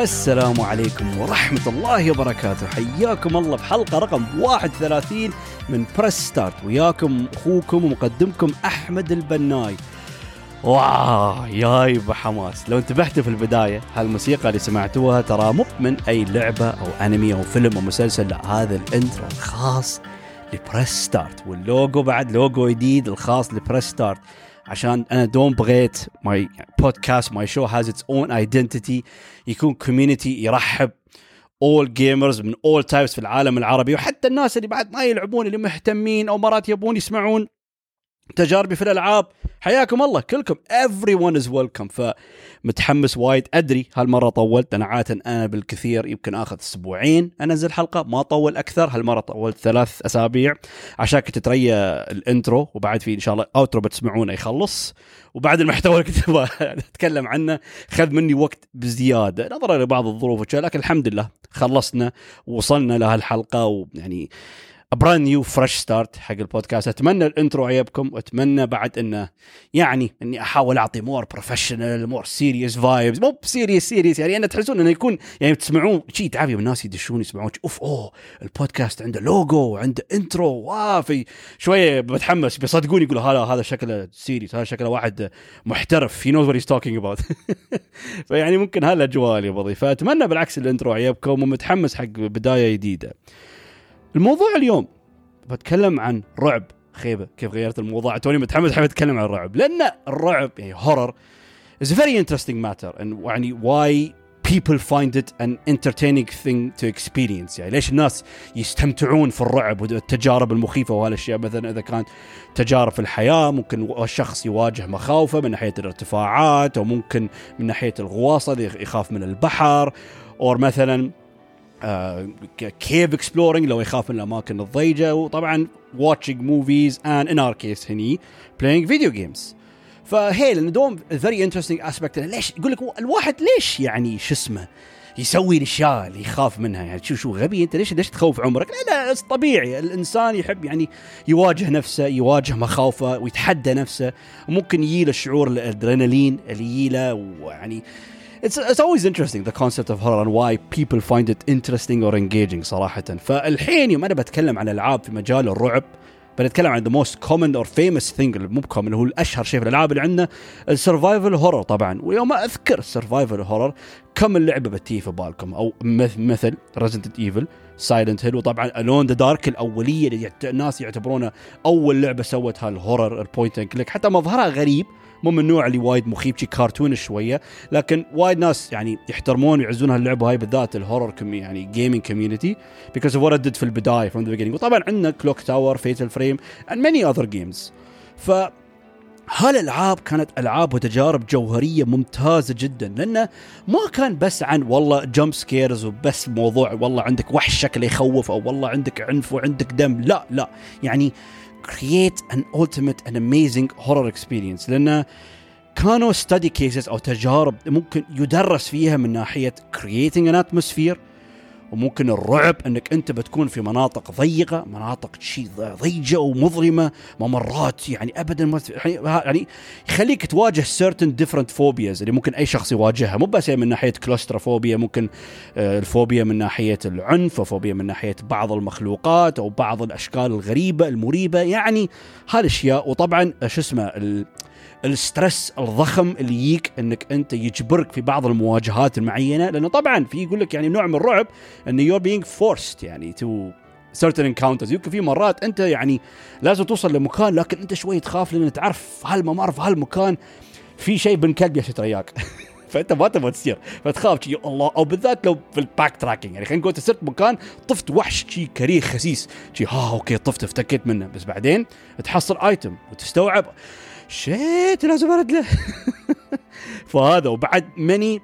السلام عليكم ورحمة الله وبركاته. حياكم الله بحلقة رقم 31 من Press Start وياكم أخوكم ومقدمكم أحمد البناي. wow yay بحماس لو انتبهتوا في البداية هالموسيقى اللي سمعتوها ترى مو من أي لعبة أو أنمي أو فيلم أو مسلسل لا هذا ال intro الخاص ل Press Start وال logo بعد لوجو جديد الخاص ل Press Start عشان أنا دوم بغيت my podcast my show has its own identity يكون community يرحب all gamers من all types في العالم العربي وحتى الناس اللي بعد ما يلعبون اللي مهتمين أو مرات يبون يسمعون. تجاربي في الألعاب. حياكم الله كلكم. Everyone is welcome. فمتحمس وايد. أدري هالمرة طولت. أنا عادة أنا بالكثير يمكن آخذ أسبوعين أنزل حلقة. ما اطول أكثر. هالمرة طولت ثلاث أسابيع. عشان كنت تريا ال intro. وبعد في إن شاء الله outro بتسمعونه يخلص. وبعد المحتوى اللي كنت أتكلم عنه. خذ مني وقت بزيادة. نظرا لبعض الظروف لكن الحمد لله خلصنا. ووصلنا لهالحلقة. ويعني brand new fresh start حق البودكاست. أتمنى ال intro عجبكم وأتمنى بعد إنه يعني إني أحاول أعطي more professional more serious vibes مو serious serious يعني أنا تحسون إنه يكون يعني تسمعون شيء تعافي الناس يدشون يسمعون أوف أوه البودكاست عنده لوجو وعنده intro. wow في شوية بتحمس بيصدقون يقولوا هذا هذا شكله serious هذا شكله واحد محترف. he knows what he's talking about فيعني ممكن هالاجواء اللي بضيف فاتمنى بالعكس ال intro عجبكم ومتحمس حق بداية جديدة. الموضوع اليوم بتكلم عن رعب. خيبة كيف غيرت الموضوع؟ tone ي متحمس حابب اتكلم عن الرعب. لأن الرعب يعني horror is a very interesting matter. And يعني why people find it an entertaining thing to experience. يعني ليش الناس يستمتعون في الرعب والتجارب المخيفة وهالأشياء؟ مثلا إذا كانت تجارب في الحياة ممكن الشخص يواجه مخاوفه من ناحية الارتفاعات أو ممكن من ناحية الغواصة يخاف من البحر. أو مثلا كيف exploring لو يخاف من الأماكن الضيقه وطبعا watching movies and in our case هني playing video games فهي لأن دوم very interesting aspect ليش؟ يقول لك الواحد ليش يعني شو اسمه يسوي الأشياء اللي يخاف منها؟ يعني شو شو غبي أنت؟ ليش ليش تخوف عمرك؟ لا لا طبيعي. الإنسان يحب يعني يواجه نفسه يواجه مخاوفه ويتحدى نفسه. وممكن يجيله الشعور الأدرينالين اللي يجيله ويعني it's, it's always interesting the concept of horror and why people find it interesting or engaging صراحة. فالحين يوم أنا بتكلم عن ألعاب في مجال الرعب بنتكلم عن most common or famous thing اللي مو common هو الأشهر شيء في الألعاب اللي عندنا ال survival horror طبعا. ويوم أذكر ال survival horror كم اللعبة بتي في بالكم؟ أو مثل Resident Evil Silent Hill وطبعا Alone in the Dark الأولية اللي الناس يعتبرونها أول لعبة سوت ها ال horror ال point and click حتى مظهرها غريب مو من النوع اللي وايد مخيف شي كرتون شوية. لكن وايد ناس يعني يحترمون ويعزون هاللعبة هاي بالذات ال horror كم يعني gaming community because of what في البداية from the beginning. وطبعا عندنا Clock Tower Fatal Frame and many other games ف هالألعاب كانت ألعاب وتجارب جوهرية ممتازة جدا. لأنه ما كان بس عن والله jump scares وبس موضوع والله عندك وحش شكله يخوف أو والله عندك عنف وعندك دم. لا لا. يعني create an ultimate and amazing horror experience لأن كانوا study cases أو تجارب ممكن يدرس فيها من ناحية creating an atmosphere وممكن الرعب أنك أنت بتكون في مناطق ضيقة مناطق شيء ضيجة ومظلمة ممرات يعني ابدا ما يعني يخليك تواجه certain different phobias اللي ممكن أي شخص يواجهها. مو بس من ناحية claustrophobia ممكن الفوبيا من ناحية العنف وفوبيا من ناحية بعض المخلوقات أو بعض الأشكال الغريبة المريبة. يعني هالاشياء وطبعا شو اسمه ال stress الضخم اللي يجيك إنك أنت يجبرك في بعض المواجهات المعينة. لأنه طبعا في يقول لك يعني نوع من الرعب انه you're being forced يعني to certain encounters. يمكن في مرات أنت يعني لازم توصل لمكان لكن أنت شوي تخاف لأن تعرف هالممر في هالمكان في شيء بن كلب يشت فأنت ما تبغى تصير. فتخاف شي الله. أو بالذات لو في ال backtracking يعني خلينا نقول صرت مكان طفت وحش شي كريه خسيس. شي ها okay طفت افتكيت منه. بس بعدين تحصل item وتستوعب. shit لازم ارد له فهذا وبعد many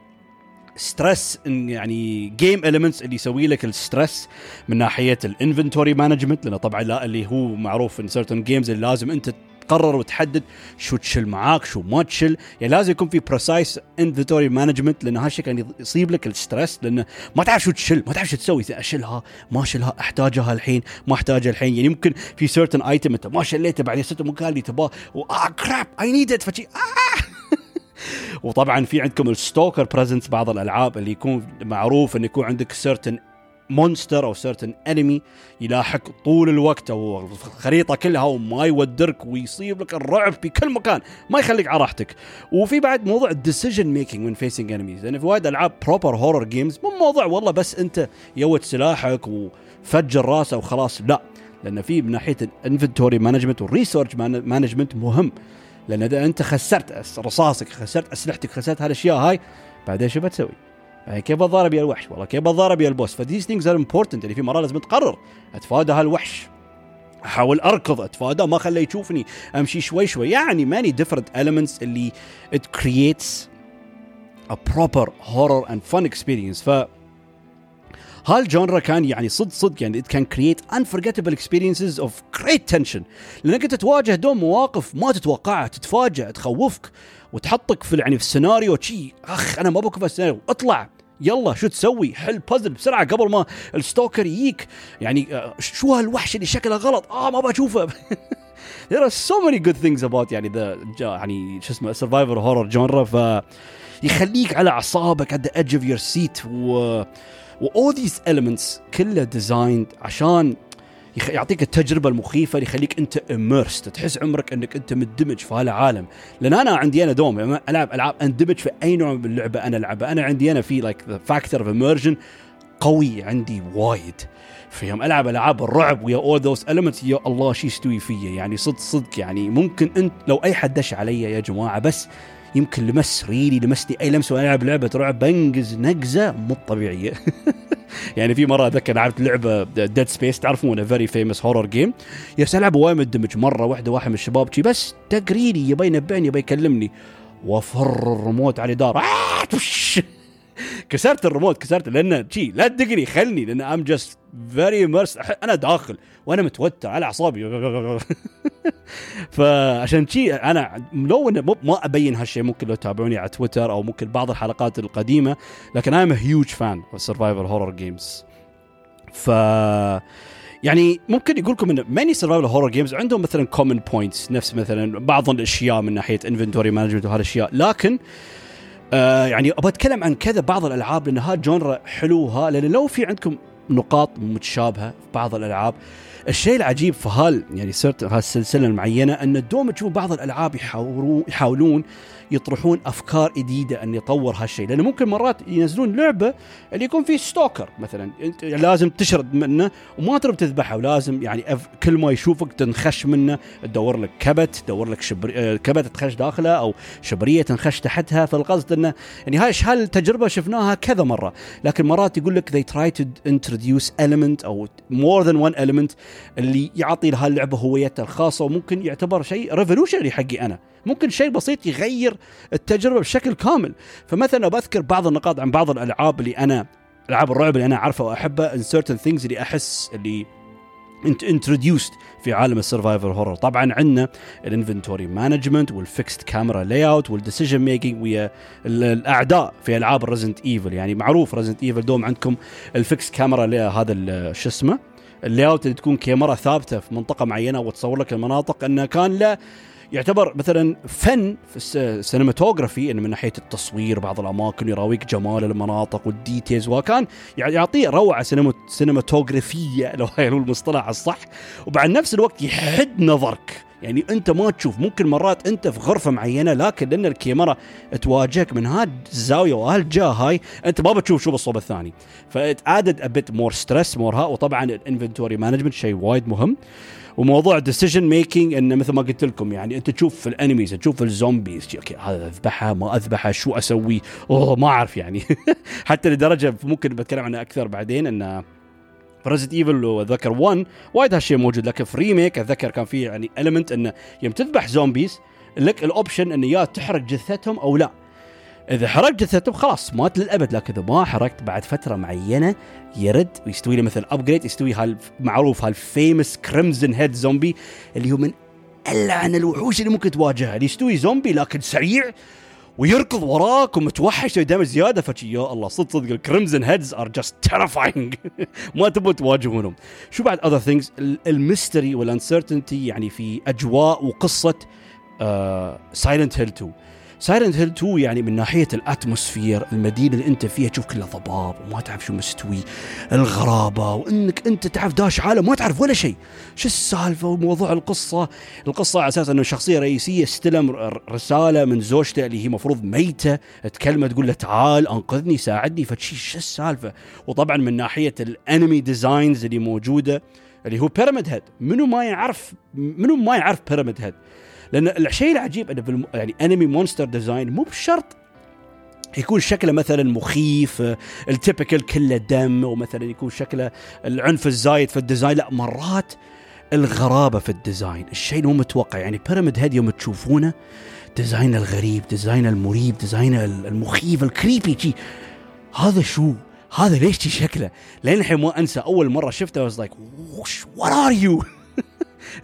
stress يعني game elements اللي يسوي لك ال stress من ناحية ال inventory management لأنه طبعا لا اللي هو معروف in certain games اللي لازم أنت تقرر وتحدد شو تشيل معاك شو ما تشيل. يعني لازم يكون في precise inventory management لأن هالشيء كان يصيب لك ال stress لأنه ما تعرف شو تشيل ما تعرف شو تسوي أشيلها ما أشيلها أحتاجها الحين ما أحتاجها الحين. يعني ممكن في certain item أنت ما شليته بعدين صرت مكان اللي تباه آه crap I need it فشي آه! وطبعا في عندكم ال stalker presence بعض الألعاب اللي يكون معروف انه يكون عندك certain monster أو certain enemy يلاحق طول الوقت أو الخريطة كلها وما يودرك ويصيب لك الرعب في كل مكان ما يخليك على راحتك. وفي بعد موضوع ال decision making من facing enemies لأن في وايد ألعاب proper horror games مو موضوع والله بس أنت يوت سلاحك وفجر راسه وخلاص لا. لأن في من ناحية ال inventory management وال resource management مهم. لأن إذا أنت خسرت رصاصك خسرت أسلحتك خسرت هالأشياء هاي بعدين شو بتسوي؟ يعني كيف بتضارب يا الوحش؟ والله كيف بتضارب يا ال boss؟ ف these things are important يعني في مرات لازم تقرر. أتفادى هالوحش. أحاول أركض. أتفادى ما خليه يشوفني. أمشي شوي شوي. يعني many different elements اللي it creates a proper horror and fun experience. ف ها ال genre كان يعني صدق صدق يعني it can create unforgettable experiences of great tension. لأنك أنت تواجه دوم مواقف ما تتوقعها. تتفاجئ تخوفك وتحطك في يعني في السيناريو. شي أخ أنا ما بكون في السيناريو. اطلع. يلا شو تسوي؟ حل بازل بسرعة قبل ما ال stalker يجيك يعني آه، شو هالوحش اللي شكله غلط؟ آه ما بشوفه. There are so many good things about يعني the يعني شو اسمه survival horror genre ف يخليك على أعصابك at the edge of your seat و و all these elements كلها designed عشان يعطيك التجربة المخيفة اللي يخليك أنت immersed تحس عمرك أنك أنت مندمج في هالعالم لأن أنا عندي أنا دوم لما العب العاب اندمج في أي نوع من اللعبة أنا ألعبها. أنا عندي أنا في like factor of immersion قوي عندي وايد. في يوم ألعب ألعاب الرعب ويا all those elements يا الله شو يستوي فيا. يعني صدق صدق يعني ممكن انت لو أي حد دش علي يا جماعة بس يمكن لمس really لمسني أي لمسة وأنا العب لعبة رعب بنقز نقزه مو طبيعية. يعني في مرة أتذكر لعبت لعبة Dead Space تعرفون very famous horror game يا ألعب وايد مندمج مرة واحدة واحد من الشباب بس تقريري يبي ينبهني يبي يكلمني. وفر الريموت على دار آه كسرت الريموت كسرت لأن شي لا تدقني خلني لأن I'm just very immersed أنا داخل وأنا متوتر على أعصابي. فعشان شي أنا لو ما أبين هالشيء ممكن لو تتابعوني على تويتر أو ممكن بعض الحلقات القديمة لكن أنا huge fan survival horror games ف يعني ممكن يقول لكم إن many survival horror games عندهم مثلا common points نفس مثلا بعض الأشياء من ناحية inventory management وهالأشياء. لكن يعني أبغى أتكلم عن كذا بعض الألعاب لأن هذا genre حلوها لأن لو في عندكم نقاط متشابهة في بعض الألعاب الشيء العجيب في هال يعني صرت هالسلسله المعينة أن دوم تشوف بعض الألعاب يحاولون يطرحون أفكار جديدة أن يطور هالشيء. لأنه ممكن مرات ينزلون لعبة اللي يكون فيه ستوكر مثلا. أنت لازم تشرد منه وما ترى تذبحه. ولازم يعني كل ما يشوفك تنخش منه. تدور لك كبت تدور لك شبر... آه، كبت تخش داخله أو شبرية تنخش تحتها. فالقصد إنه يعني هاي هالتجربة شفناها كذا مرة. لكن مرات يقول لك they try to introduce element أو more than one element اللي يعطي لهاللعبة هويتها الخاصة. وممكن يعتبر شيء revolutionary حقي أنا. ممكن شيء بسيط يغير التجربة بشكل كامل. فمثلا بذكر بعض النقاط عن بعض الألعاب اللي أنا ألعاب الرعب اللي أنا أعرفها وأحبها ان certain things اللي أحس اللي انت introduced في عالم ال survival horror طبعا عندنا ال inventory management وال fixed camera layout وال decision making ويا الأعداء في ألعاب ريزنت ايفل يعني معروف ريزنت ايفل دوم عندكم ال fixed camera هذا شو اسمه؟ ال layout اللي تكون كاميرا ثابتة في منطقة معينة وتصور لك المناطق. إنه كان له يعتبر مثلا فن في ال cinematography انه من ناحية التصوير بعض الأماكن يراويك جمال المناطق وال details وكان يعطيه روعة سينماتوجرافيه لو هو المصطلح الصح. وبعد نفس الوقت يحد نظرك. يعني أنت ما تشوف ممكن مرات أنت في غرفة معينة لكن لأن الكاميرا تواجهك من هاد الزاويه وهالجهه هاي أنت ما بتشوف شو بالصوب الثاني. That add a bit more stress more ها. وطبعا ال inventory management شيء وايد مهم. وموضوع decision making إنه مثل ما قلت لكم يعني أنت تشوف في ال enemies تشوف في ال zombies okay هذا اذبحها ما اذبحها شو أسوي؟ أوه ما أعرف يعني. حتى لدرجة ممكن بتكلم عنها أكثر بعدين انه ريزدنت ايفل وذكر 1 وايد هالشيء موجود لكن في remake اتذكر كان في يعني element إنه يوم تذبح zombies لك ال option إنه يا تحرق جثتهم أو لا. إذا حرقت جثته خلاص مات للأبد. لكن إذا ما حرقت بعد فترة معينة يرد ويستوي له مثل upgrade يستوي هالمعروف هال famous crimson head zombie اللي هو من ألعن الوحوش اللي ممكن تواجهها اللي يستوي زومبي لكن سريع ويركض وراك ومتوحش دائما زيادة فشي يا الله صدق صدق ال crimson heads are just terrifying ما تبغوا تواجهونهم. شو بعد other things ال mystery وال uncertainty يعني في أجواء وقصة سايلنت هيل 2 سايلنت هيل 2 يعني من ناحية ال atmosphere المدينة اللي أنت فيها تشوف كلها ضباب وما تعرف شو مستوي الغرابة وإنك أنت تعرف داش عالم ما تعرف ولا شيء. شو السالفة وموضوع القصة؟ القصة على أساس إنه شخصية رئيسية استلم رسالة من زوجته اللي هي مفروض ميتة تكلمه تقول له تعال أنقذني ساعدني. فشي شو السالفة؟ وطبعا من ناحية ال enemy designs اللي موجودة اللي هو بيراميد هيد منو ما يعرف منو ما يعرف بيراميد هيد لأن الشيء العجيب أنه بالم... يعني enemy monster design مو بشرط يكون شكله مثلا مخيف ال typical كله دم ومثلا يكون شكله العنف الزايد في ال design. لا مرات الغرابة في ال design الشيء مو متوقع. يعني بيراميد هيد يوم تشوفونه design الغريب design المريب design المخيف ال creepy شي. هذا شو؟ هذا ليش شكله؟ لين الحين ما أنسى أول مرة شفته I was like what are you?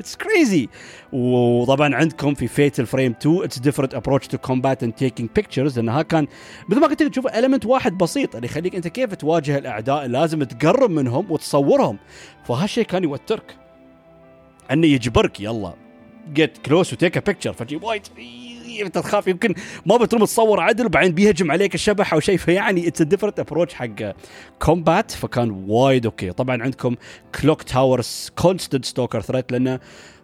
it's crazy وطبعا عندكم في فيتال فريم 2 it's different approach to combat and taking pictures لأنها كان مثل ما قلت لك تشوف element واحد بسيط اللي يخليك أنت كيف تواجه الأعداء لازم تقرب منهم وتصورهم. فهالشيء كان يوترك. أنه يجبرك يلا get close و take a picture فجي وايد أنت تخاف يمكن ما بتروم تصور عدل وبعدين بيهجم عليك الشبح أو شيء. فيعني it's different approach حق combat فكان وايد okay. طبعا عندكم كلوك تاور's constant stalker threat لأنه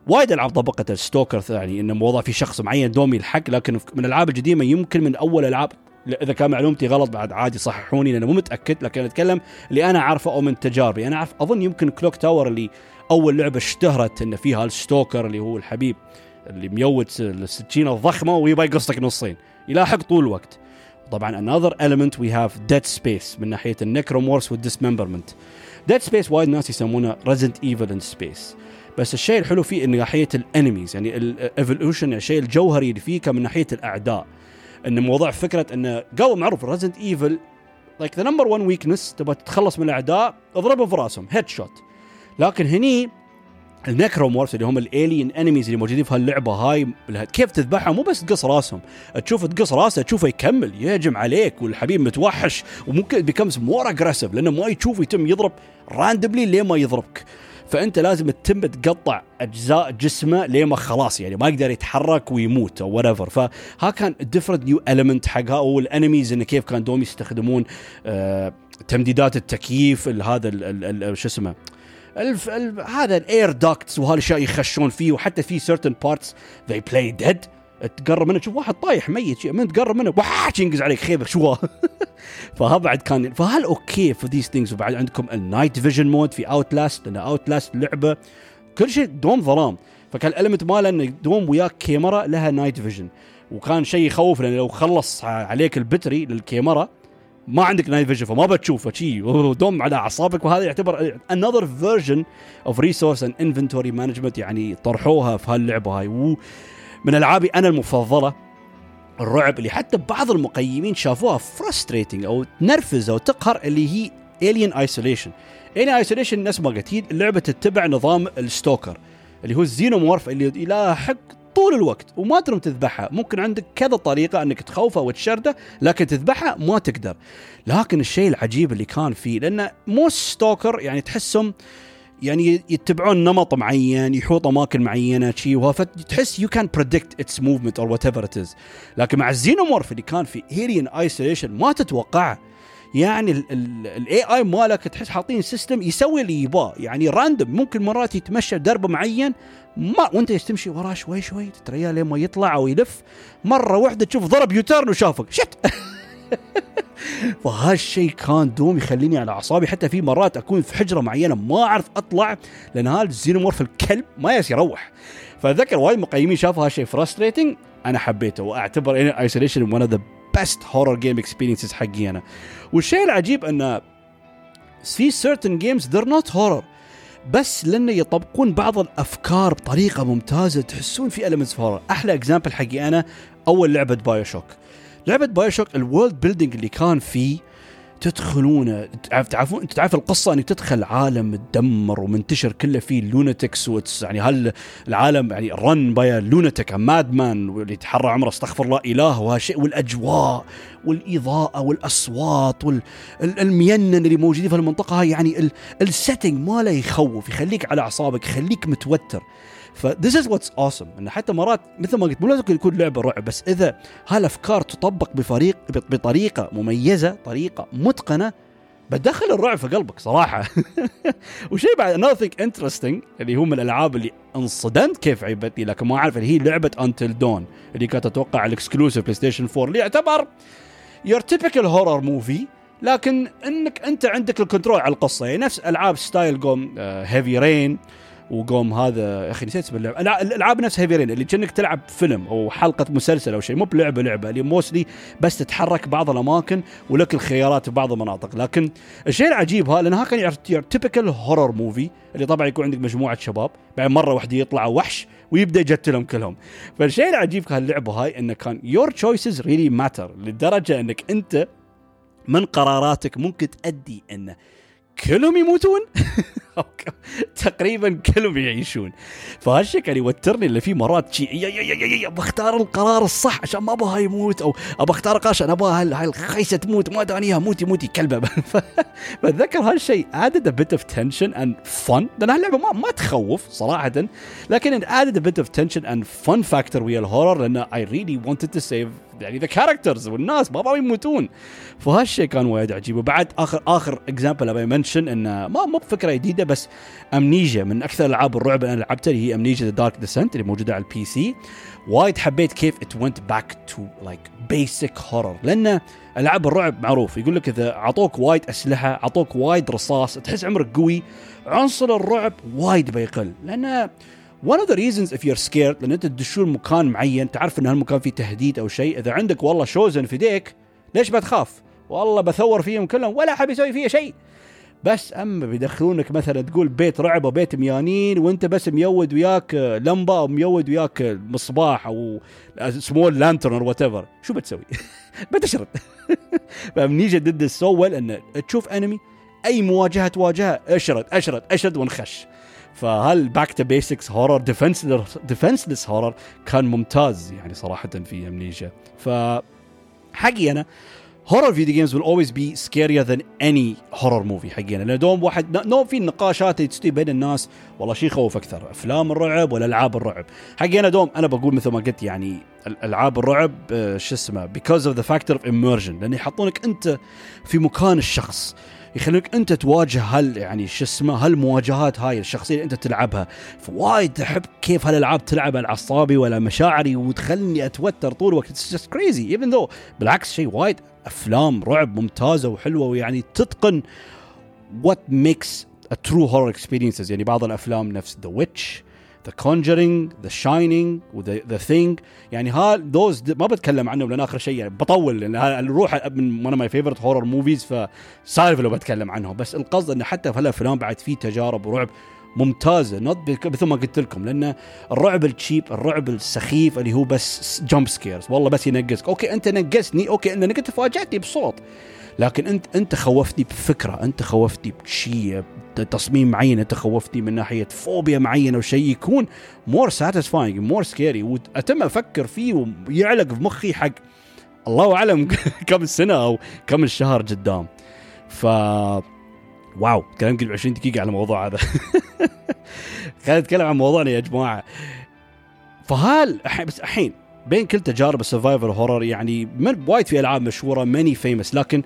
وايد ألعاب طبقت ال stalker يعني إنه موضوع في شخص معين دوم يلحق. لكن من الألعاب القديمه يمكن من أول ألعاب إذا كان معلومتي غلط بعد عادي صححوني لأنه مو متأكد. لكن أتكلم اللي أنا عارفه أو من تجاربي. أنا أعرف أظن يمكن كلوك تاور اللي أول لعبة اشتهرت إنه فيها ال stalker اللي هو الحبيب. اللي mute السكينه الضخمة ويبغى يقصك نصين يلاحق طول الوقت. طبعا another element we have dead space من ناحية ال necromorphs وال dismemberment dead space وايد ناس يسمونه ريزنت ايفل in space بس الشيء الحلو فيه من ناحية ال enemies يعني ال evolution الشيء الجوهري اللي فيه من ناحية الأعداء. إن موضوع فكرة انه قبل معروف ريزنت ايفل like the number 1 weakness تبغى تتخلص من الأعداء اضربهم في رأسهم headshot لكن هني ال necromorphs اللي هم ال alien enemies اللي موجودين في هاللعبة هاي كيف تذبحهم؟ مو بس تقص راسهم. تشوف تقص راسه تشوفه يكمل. يهجم عليك والحبيب متوحش وممكن becomes more aggressive لأنه ما يشوف يتم يضرب randomly لين ما يضربك. فأنت لازم تتم تقطع أجزاء جسمه لين ما خلاص يعني ما يقدر يتحرك ويموت أو what فها كان different new element حقها. وال enemies انه كيف كان دوم يستخدمون آه تمديدات التكييف هذا شو اسمه الف الف هذا ال air ducts وهالاشياء يخشون فيه وحتى في certain parts they play dead تقرب منه تشوف واحد طايح ميت من تقرب منه وحاش ينقز عليك خيبر شو؟ فها بعد كان فهل okay في these things وبعد عندكم ال night vision mode في اوت لاست لأن اوت لاست لعبة كل شيء دوم ظلام. فكان ال element ماله إنه دوم وياك كاميرا لها night vision وكان شيء يخوف لأنه لو خلص عليك ال battery للكاميرا ما عندك night vision فما بتشوفه شي دوم على أعصابك. وهذا يعتبر another version of resource and inventory management يعني طرحوها في هاللعبة هاي. من ألعابي أنا المفضلة الرعب اللي حتى بعض المقيمين شافوها frustrating أو تنرفز أو تقهر اللي هي Alien Isolation. Alien Isolation نفس ما قلت هي اللعبه تتبع نظام ال stalker اللي هو ال xenomorph اللي يلاحق طول الوقت وما ترم تذبحها. ممكن عندك كذا طريقة أنك تخوفه وتشرده لكن تذبحها ما تقدر. لكن الشيء العجيب اللي كان فيه لأن most stalkers يعني تحسهم يعني يتبعون نمط معين يحوط أماكن معينة شيء فتحس you can predict its movement or whatever it is لكن مع ال xenomorph اللي كان في Alien Isolation ما تتوقعه. يعني ال AI ماله تحس حاطين system يسوي اللي يباه. يعني random ممكن مرات يتمشى درب معين ما وانت تمشي وراه شوي شوي تتريا لين ما يطلع أو يلف. مرة واحدة تشوف ضرب U-turn وشافك. shit! فهالشيء كان دوم يخليني على أعصابي. حتى في مرات أكون في حجرة معينة ما أعرف أطلع لأن هذا ال xenomorph الكلب ما يس يروح. فأذكر وايد مقيمين شافوا هالشيء frustrating أنا حبيته وأعتبر Isolation one of the best horror game experiences حقي أنا. والشيء العجيب انه في certain games they're not horror بس لأنه يطبقون بعض الأفكار بطريقة ممتازة تحسون في elements horror أحلى example حقي أنا أول لعبة BioShock لعبة BioShock ال world building اللي كان فيه تدخلونه تعرفون أنت تعرف القصة إنك تدخل عالم مدمر ومنتشر كله فيه lunatics يعني هل العالم يعني run by lunatic madman واللي يتحرى عمره استغفر الله إله وهالشيء والأجواء والإضاءة والأصوات والميانين اللي موجودين في المنطقة هاي يعني ال setting ماله يخوف يخليك على أعصابك يخليك متوتر. ف this is what's awesome انه حتى مرات مثل ما قلت مو لازم يكون لعبة رعب بس إذا هالأفكار تطبق بفريق بطريقة مميزة طريقة متقنة بتدخل الرعب في قلبك صراحة. وشيء بعد another thing interesting اللي هو من الألعاب اللي انصدمت كيف عيبتني لكن ما أعرف اللي هي لعبة Until Dawn اللي كانت أتوقع ال exclusive PlayStation 4 اللي يعتبر your typical horror movie لكن إنك أنت عندك ال control على القصة. يعني نفس ألعاب style قوم Heavy Rain وقوم هذا يا أخي نسيت اسم اللعبة. الألعاب نفس Heavy اللي كأنك تلعب فيلم أو حلقة مسلسل أو شيء. مو بلعبة لعبة اللي mostly بس تتحرك بعض الأماكن ولك الخيارات في بعض المناطق. لكن الشيء العجيب ها لأنها كان typical horror movie اللي طبعا يكون عندك مجموعة شباب بعد مرة واحدة يطلع وحش ويبدأ يقتلهم كلهم. فالشيء العجيب في هاللعبة هاي انه كان your choices really matter لدرجة إنك أنت من قراراتك ممكن تؤدي إنه كلهم يموتون؟ تقريبا كلهم يعيشون. فهالشكل يوترني اللي في مرات شيء بختار القرار الصح عشان ما أبغاها يموت أو أبغى أختار عشان أبغى هاي الخيسه تموت ما دانيها موتي موتي كلبة. فاتذكر هالشيء added bit of tension and fun لأن هاللعبة ما, ما تخوف صراحة لكن added bit of tension and fun factor ويا ال horror لأن I really wanted to save يعني the characters والناس ما يموتون. فهالشيء كان وايد عجيب. وبعد اخر آخر example أبي mention انه ما مو بفكرة جديدة بس Amnesia من أكثر ألعاب الرعب اللي أنا لعبتها اللي هي Amnesia The Dark Descent اللي موجودة على ال PC وايد حبيت كيف it went back to like basic horror لأن ألعاب الرعب معروف. يقول لك إذا أعطوك وايد أسلحة أعطوك وايد رصاص تحس عمرك قوي. عنصر الرعب وايد بيقل. لأن one of the reasons if you're scared لأن أنت تدشون مكان معين تعرف إن هالمكان فيه تهديد أو شيء. إذا عندك والله شوزن في إيدك ليش بتخاف والله بثور فيهم كلهم ولا حاب يسوي فيها شيء. بس أما بيدخلونك مثلا تقول بيت رعب أو بيت ميانين وأنت بس ميود وياك لمبة أو ميود وياك مصباح أو small lantern أو whatever شو بتسوي؟ بتشرد. ف Amnesia does so well انه تشوف enemy أي مواجهة تواجهها أشرد أشرد أشرد ونخش. فهال back to basics horror defenseless horror كان ممتاز يعني صراحة في Amnesia ف حقي أنا horror video games will always be scarier than any horror movie حقينا لأن دوم واحد نوم في نقاشات تصير بين الناس والله شيء يخوف أكثر أفلام الرعب ولا ألعاب الرعب؟ حقينا دوم أنا بقول مثل ما قلت يعني ألعاب الرعب آه، شو اسمه because of the factor of immersion لأن يحطونك أنت في مكان الشخص. يخلونك أنت تواجه هال يعني شو اسمه هالمواجهات هاي الشخصية اللي أنت تلعبها. فوايد أحب كيف هالألعاب تلعب على أعصابي ولا مشاعري وتخليني أتوتر طول الوقت. it's just crazy even though بالعكس شيء وايد أفلام رعب ممتازة وحلوة ويعني تتقن what makes true horror experiences يعني بعض الأفلام نفس The Witch The Conjuring The Shining و The Thing يعني ها those ما بتكلم عنهم لأن آخر شيء يعني بطول لأن الرعب من one my favorite horror movies فسالفه لو بتكلم عنهم بس القصد إنه حتى في هالافلام بعد في تجارب ورعب ممتازة. not مثل ما قلت لكم لأن الرعب ال cheap الرعب السخيف اللي هو بس jump scares والله بس ينقزك. okay أنت نقزتني. okay إنك أنت فاجأتني بصوت. لكن أنت أنت خوفتني بفكرة. أنت خوفتني بشيء تصميم معين انت خوفتني من ناحية فوبيا معينة وشيء يكون more satisfying more scary وأتم أفكر فيه ويعلق في مخي حق الله أعلم كم سنه أو كم شهر قدام. ف wow كلام يمكن 20 دقيقة على الموضوع هذا. خلينا نتكلم عن موضوعنا يا جماعة. فهال بس الحين بين كل تجارب ال survival horror يعني من وايد في ألعاب مشهورة many famous لكن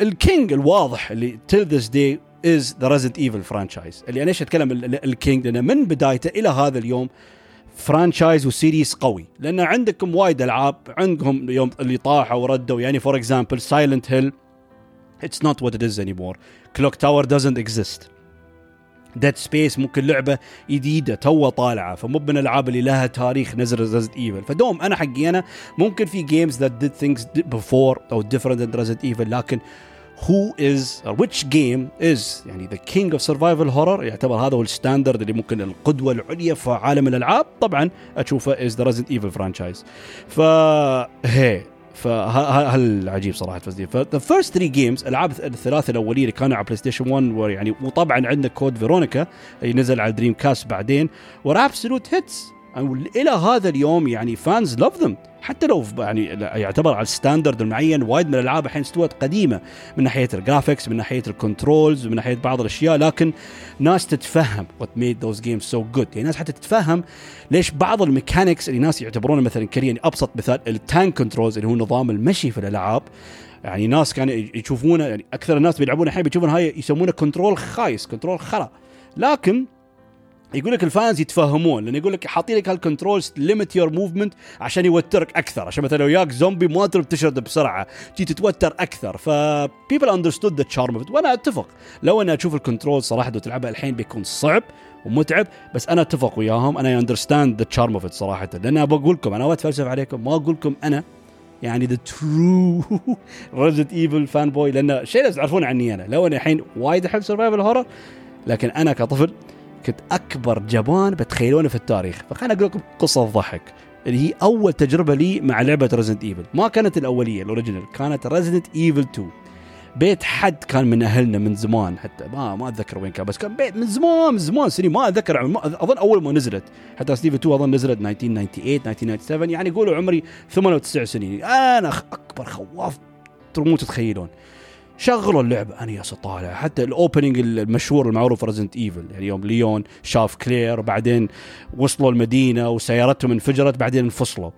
ال king الواضح اللي till this day is the Resident Evil franchise اللي أنا ليش أتكلم؟ ال king. لأنه من بدايته إلى هذا اليوم franchise و series قوي. لأن عندكم وايد ألعاب عندهم يوم اللي طاحوا وردوا. يعني for example Silent Hill it's not what it is anymore Clock Tower doesn't exist Dead Space ممكن لعبة جديدة تو طالعة. فمو من الألعاب اللي لها تاريخ نزل Resident Evil فدوم أنا حقي أنا ممكن في games that did things before أو different Resident Evil لكن is or which game is يعني the king of survival horror يعتبر هذا هو ال standard اللي ممكن القدوة العليا في عالم الألعاب. طبعا أشوفه is the Resident Evil franchise. ف هي فهذا العجيب صراحة فازدين ف the first 3 games ألعاب الثلاثة الأولية اللي كانوا على PlayStation 1 ويعني وطبعا عندنا Code Veronica اللي نزل على Dreamcast بعدين were absolute hits إلى هذا اليوم يعني fans love them حتى لو يعني يعتبر على ال standard المعين وايد من الألعاب الحين استوت قديمة من ناحية ال graphics من ناحية ال controls من ناحية بعض الأشياء لكن ناس تتفهم what made those games so good يعني ناس حتى تتفهم ليش بعض ال mechanics اللي ناس يعتبرونه مثلا كريان أبسط مثال ال tank controls اللي هو نظام المشي في الألعاب. يعني ناس كانوا يشوفونه يعني أكثر الناس بيلعبون الحين بيشوفون هاي يسمونه control خايس control خرا. لكن يقول لك ال fans يتفهمون لأن يقول لك حاطين لك هال controls limit your movement عشان يوترك أكثر عشان مثلا لو ياك زومبي ما تقدر تشرد بسرعة تجي تتوتر أكثر. ف people understood the charm وأنا أتفق. لو أنا أشوف ال control صراحة لو تلعبها الحين بيكون صعب ومتعب بس أنا أتفق وياهم أنا understand the charm of صراحة. لأن بقول لكم أنا أتفلسف عليكم ما أقول لكم أنا يعني the true Resident Evil fanboy لأن شيء لازم تعرفون عني أنا. لو أنا الحين وايد أحب survival horror لكن أنا كطفل كنت أكبر جبان بتخيلونه في التاريخ. فخليني أقول لكم قصة ضحك. اللي هي أول تجربة لي مع لعبة Resident Evil ما كانت الأولية ال original. كانت Resident Evil 2 بيت حد كان من أهلنا من زمان حتى. ما ما أتذكر وين كان بس كان بيت من زمان من زمان سنين. ما أتذكر أظن أول ما نزلت. حتى Resident Evil 2 أظن نزلت 1998 1997 يعني قولوا عمري ثمان أو تسع سنين أنا أكبر خواف ترمون تتخيلون. شغلوا اللعبة أنا يا طالع حتى ال opening المشهور المعروف Resident Evil يعني يوم ليون شاف كلير بعدين وصلوا المدينة وسيارتهم انفجرت بعدين انفصلوا.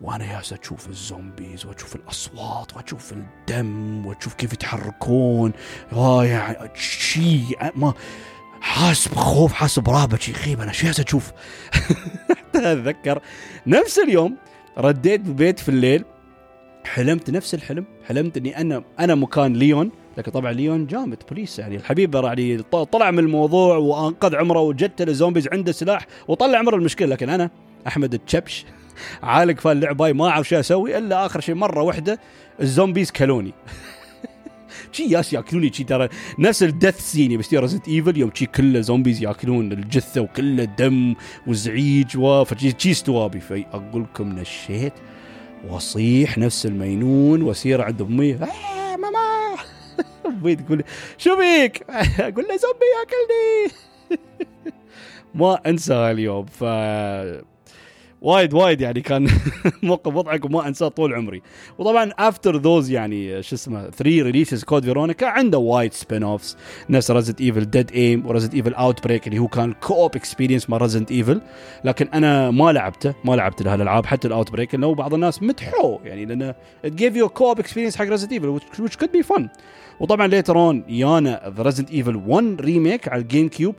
وأنا يا أشوف ال zombies وأشوف الأصوات وأشوف الدم وأشوف كيف يتحركون. يعني شيء ما حاس بخوف حاس برهبه شيء خيب أنا شو أشوف؟ حتى أتذكر نفس اليوم رديت البيت في الليل. حلمت نفس الحلم حلمت إني أنا أنا مكان ليون لكن طبعا ليون جامد بوليس يعني الحبيب يعني طلع من الموضوع وأنقذ عمره وجت ال zombies عنده سلاح وطلع عمره المشكلة. لكن أنا أحمد التشبش عالق في اللعبه ما أعرف شو أسوي إلا آخر شيء مرة واحدة ال zombies كلوني. شي ياس يأكلوني شي ترى نفس الدث سين بس ريزنت ايفل يوم شي كله زومبيز يأكلون الجثة وكله دم وزعيج وفشي شي استوابي. فاقول لكم نشيت واصيح نفس المينون واسير عند أمي. آه ماما. أمي تقول شو بيك؟ أقول له زومبي ياكلني. ما انسى اليوم. ف وايد وايد يعني كان موقف مضحك وما انساه طول عمري. وطبعا after those يعني شو اسمه 3 releases Code Veronica عنده وايد spin offs نفس Resident Evil Dead Aim و Resident Evil Outbreak اللي هو كان co-op experience مع Resident Evil لكن أنا ما لعبته ما لعبت هالالعاب حتى ال Outbreak لأنه بعض الناس مدحوه يعني لأنه it give you co-op experience حق Resident Evil which could be fun. وطبعا later on يانا Resident Evil 1 remake على ال GameCube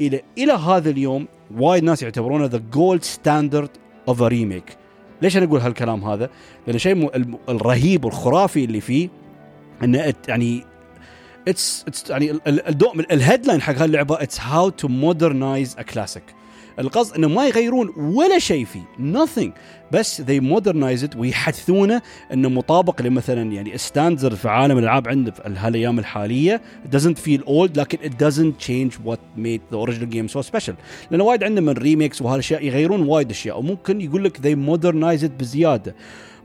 إلى إلى هذا اليوم وايد ناس يعتبرونه the gold standard of remake ليش أنا أقول هالكلام هذا؟ لأن شيء الرهيب والخرافي اللي فيه إنه يعني it's يعني ال headline حق هاللعبة it's how to modernize a classic القصد انه ما يغيرون ولا شيء فيه. Nothing. بس they modernize it. ويحدثونه إنه مطابق لمثلا يعني standard في عالم الألعاب في هالأيام الحالية. Doesn't feel old لكن it doesn't change what made the original game so special. لأنه وايد عندنا من remakes وهالأشياء يغيرون وايد أشياء. وممكن يقول لك they modernize it بزيادة.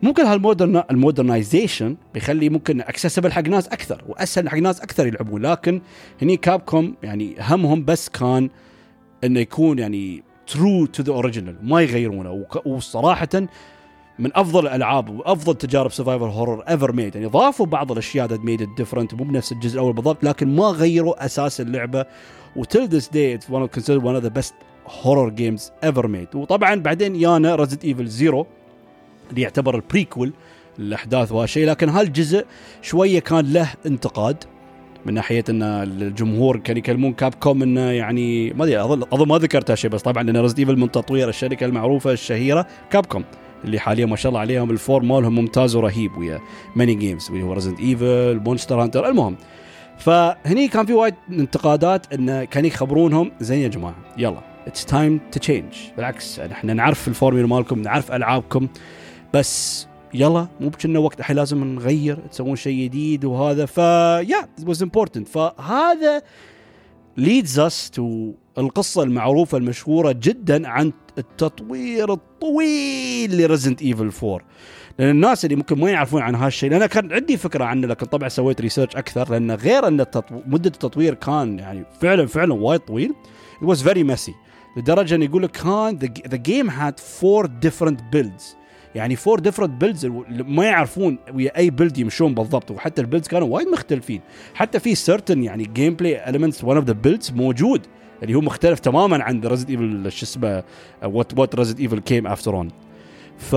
ممكن هال modern ال modernization بيخلي ممكن accessible حق ناس أكثر وأسهل حق ناس أكثر يلعبون. لكن هني Capcom يعني همهم بس كان إنه يكون يعني true to the original ما يغيرونه. وصراحه من أفضل الألعاب وأفضل تجارب survival horror ever made يعني ضافوا بعض الأشياء that made different مو بنفس الجزء الأول بالضبط لكن ما غيروا أساس اللعبة. و till this day it's one of consider one of the best horror games ever made وطبعا بعدين يانا Resident Evil Zero اللي يعتبر ال prequel الاحداث وهالشيء لكن هالجزء شوية كان له انتقاد. من ناحية إن الجمهور كانوا يكلمون Capcom انه يعني ما أدري اظن ما ذكرت هالشيء بس طبعا لأن Resident Evil من تطوير الشركة المعروفة الشهيرة Capcom اللي حاليا ما شاء الله عليهم ال form مالهم ممتاز ورهيب ويا many games اللي هو Resident Evil Monster Hunter المهم. فهني كان في وايد انتقادات انه كانوا يخبرونهم زين يا جماعة يلا it's time to change بالعكس إحنا نعرف الفورميلا مالكم نعرف ألعابكم بس يلا مو بكنا وقت الحين لازم نغير تسوون شيء جديد وهذا ف yeah was important فهذا leads us to القصة المعروفة المشهورة جدا عن التطوير الطويل ل Resident Evil 4 لأن الناس اللي ممكن ما يعرفون عن هالشيء لأن كان عندي فكرة عنه لكن طبعا سويت research أكثر لأن غير أن التطو... مدة التطوير كان يعني فعلا فعلا وايد طويل it was very messy. لدرجة انه يقول لك كان the game had four different builds. يعني four different builds ما يعرفون ويا أي build يمشون بالضبط. وحتى ال builds كانوا وايد مختلفين. حتى في certain يعني gameplay elements one of the builds موجود اللي هو مختلف تماما عن Resident Evil شو اسمه what what Resident Evil came after on ف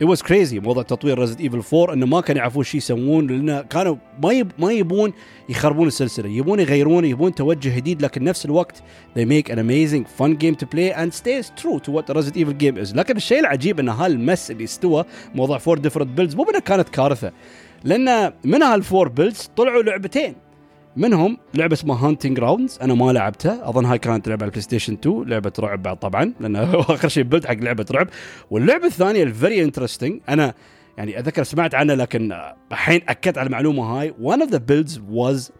it was crazy. موضوع تطوير Resident Evil 4 إنه ما كانوا يعرفون شو يسوون لأن كانوا ما يب ما يبون يخربون السلسلة. يبون يغيرون يبون توجه جديد لكن نفس الوقت they make an amazing fun game to play and stays true to what Resident Evil game is. لكن الشيء العجيب إن هال mess اللي استوى موضوع four different builds مو بإنها كانت كارثة. لأن من هال four builds طلعوا لعبتين. منهم لعبة اسمها Haunting Grounds أنا ما لعبتها أظن هاي كانت لعبة على ال PlayStation 2 لعبة رعب بعد طبعا لأن آخر شيء build حق لعبة رعب. واللعبة الثانية ال very interesting أنا يعني اتذكر سمعت عنها لكن الحين أكدت على المعلومة هاي one of the builds was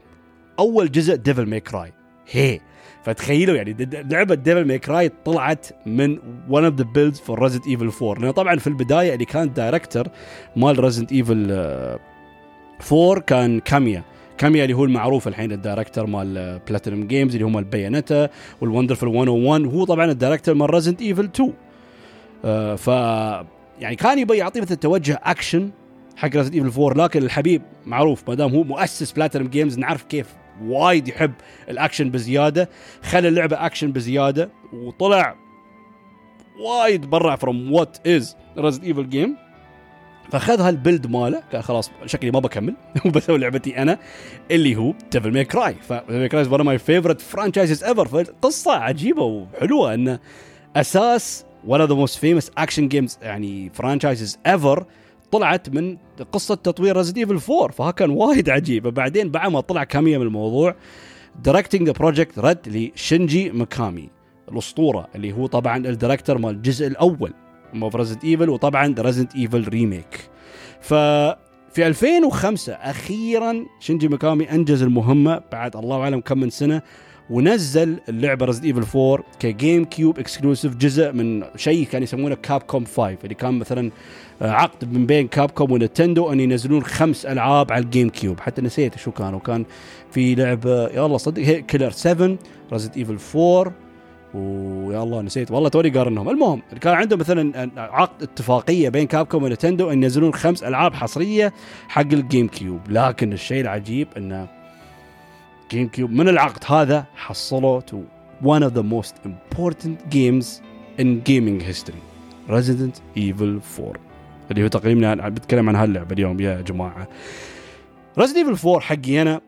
أول جزء Devil May Cry هي. فتخيلوا يعني لعبة Devil May Cry طلعت من one of the builds for Resident Evil 4 لأن طبعا في البداية اللي كان director مال Resident Evil 4 كان Kamiya Kamiya اللي هو المعروف الحين ال director مال Platinum Games اللي هم ال Bayonetta وال Wonderful 101 وهو طبعا ال director مال Resident Evil 2 آه ف يعني كان يبي يعطي مثل توجه اكشن حق Resident Evil 4 لكن الحبيب معروف ما دام هو مؤسس Platinum Games نعرف كيف وايد يحب الاكشن بزيادة خلى اللعبة اكشن بزيادة وطلع وايد برا from what is Resident Evil game فاخذ هال build ماله. قال خلاص شكلي ما بكمل. وبسوي لعبتي أنا اللي هو Devil May Cry ف Devil May Cry one my favorite franchises ever فقصة عجيبة وحلوة إنه أساس one of the most famous action games يعني franchises ever طلعت من قصة تطوير Resident Evil 4 فها كان وايد عجيب. بعدين بعد ما طلع Kamiya من الموضوع directing the project رد ل Shinji Mikami. الأسطورة اللي هو طبعا ال director مال الجزء الأول. of Resident Evil وطبعا Resident Evil remake ف في 2005 أخيرا Shinji Mikami أنجز المهمة بعد الله أعلم كم من سنة ونزل اللعبة Resident Evil 4 ك GameCube exclusive جزء من شيء كان يسمونه Capcom 5 اللي كان مثلا عقد من بين Capcom و Nintendo أن ينزلون خمس ألعاب على ال GameCube حتى نسيت شو كانوا. كان في لعبة يا الله صدق Killer 7 Resident Evil 4 ويا الله نسيت. والله توني قارنهم. المهم كان عندهم مثلا عقد اتفاقية بين Capcom و Nintendo إن ينزلون خمس ألعاب حصرية حق ال GameCube لكن الشيء العجيب انه GameCube من العقد هذا حصلوا to one of the most important games in gaming history. Resident Evil 4 اللي هو تقريبا بتكلم عن هاللعبة اليوم يا جماعة. Resident Evil 4 حقي أنا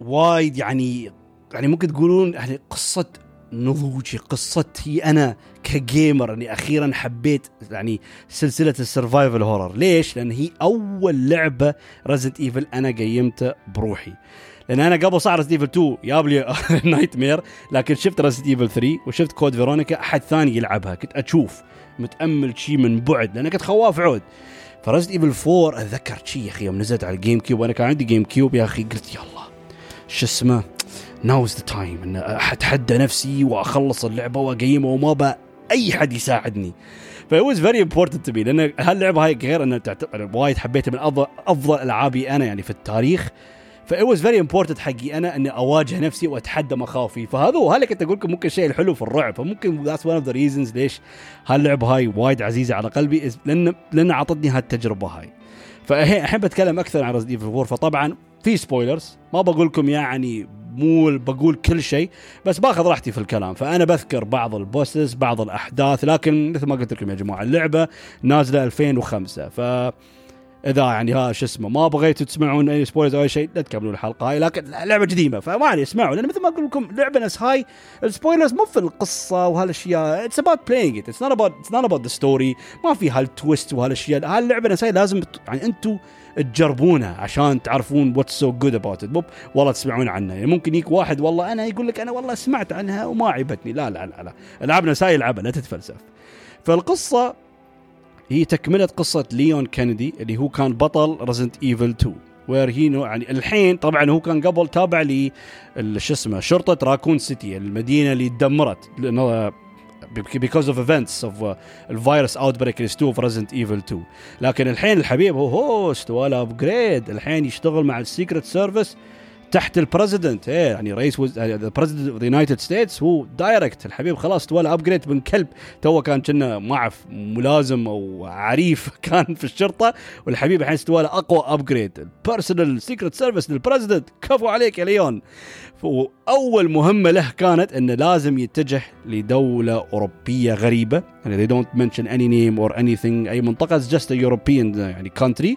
وايد يعني يعني ممكن تقولون يعني قصة نضوجي قصتي أنا ك gamer. اني أخيرا حبيت يعني سلسلة ال survival horror. ليش؟ لأن هي أول لعبة Resident Evil أنا قيمتها بروحي. لأن أنا قبل صار Resident Evil 2 جاب لي nightmare لكن شفت Resident Evil 3 وشفت Code Veronica أحد ثاني يلعبها. كنت أشوف متأمل شيء من بعد لأن كنت خواف عود. ف Resident Evil 4 أتذكر شيء يا أخي يوم نزلت على ال GameCube وأنا كان عندي GameCube يا أخي قلت يلا شو اسمه؟ now's the time إن أتحدى نفسي وأخلص اللعبة وأgameها وما با أي حد يساعدني. ف was very important to me. لأن هاللعبة هاي غير إنها تعتبر وايد حبيتها من افضل ألعابي أنا يعني في التاريخ. ف it was very important حقي أنا إني أواجه نفسي وأتحدى مخاوفي. فهذا هو كنت أقول لكم ممكن الشيء الحلو في الرعب. فممكن that's one of the reasons ليش هاللعبة هاي وايد عزيزة على قلبي لأن لأن أعطتني هالتجربة هاي. فالحين بتكلم أكثر عن Resident Evil 4 فطبعا في spoilers ما بقول لكم يعني مو بقول كل شيء بس باخذ راحتي في الكلام. فأنا بذكر بعض ال bosses بعض الأحداث لكن مثل ما قلت لكم يا جماعة اللعبة نازلة 2005 ف إذا يعني ها شو اسمه ما بغيتوا تسمعون أي spoilers أو أي شيء لا تكملوا الحلقة هاي لكن لعبة قديمه فما علي اسمعوا لأن مثل ما أقول لكم لعبة ناس هاي ال spoilers مو في القصة وهالأشياء it's about playing it it's not about it's not about the story ما في هال twist وهالأشياء. هاللعبة ناس هاي لازم يعني أنتم تجربونها عشان تعرفون what's so good about مو والله تسمعون عنها. يعني ممكن يجيك واحد والله أنا يقول لك أنا والله سمعت عنها وما عجبتني. لا لا لا لا. العاب نساي العبها لا تتفلسف. فالقصة هي تكملة قصة Leon Kennedy اللي هو كان بطل Resident Evil 2 where هي يعني الحين طبعا هو كان قبل تابع ل شو اسمه شرطة Raccoon City المدينة اللي تدمرت because of events of الفيروس outbreak اللي استوى في Resident Evil 2 لكن الحين الحبيب هو استوى له upgrade الحين يشتغل مع ال secret service تحت ال president إيه يعني رئيس ال president of the United States هو direct الحبيب خلاص تولى upgrade من قلب. تو كان كنا ما اعرف ملازم أو عريف كان في الشرطة. والحبيب الحين استوى له أقوى upgrade ال personal secret service لل president كفو عليك يا ليون. وأول مهمة له كانت إنه لازم يتجه لدولة أوروبية غريبة. يعني they don't mention any name or anything. أي منطقة it's just a European يعني country.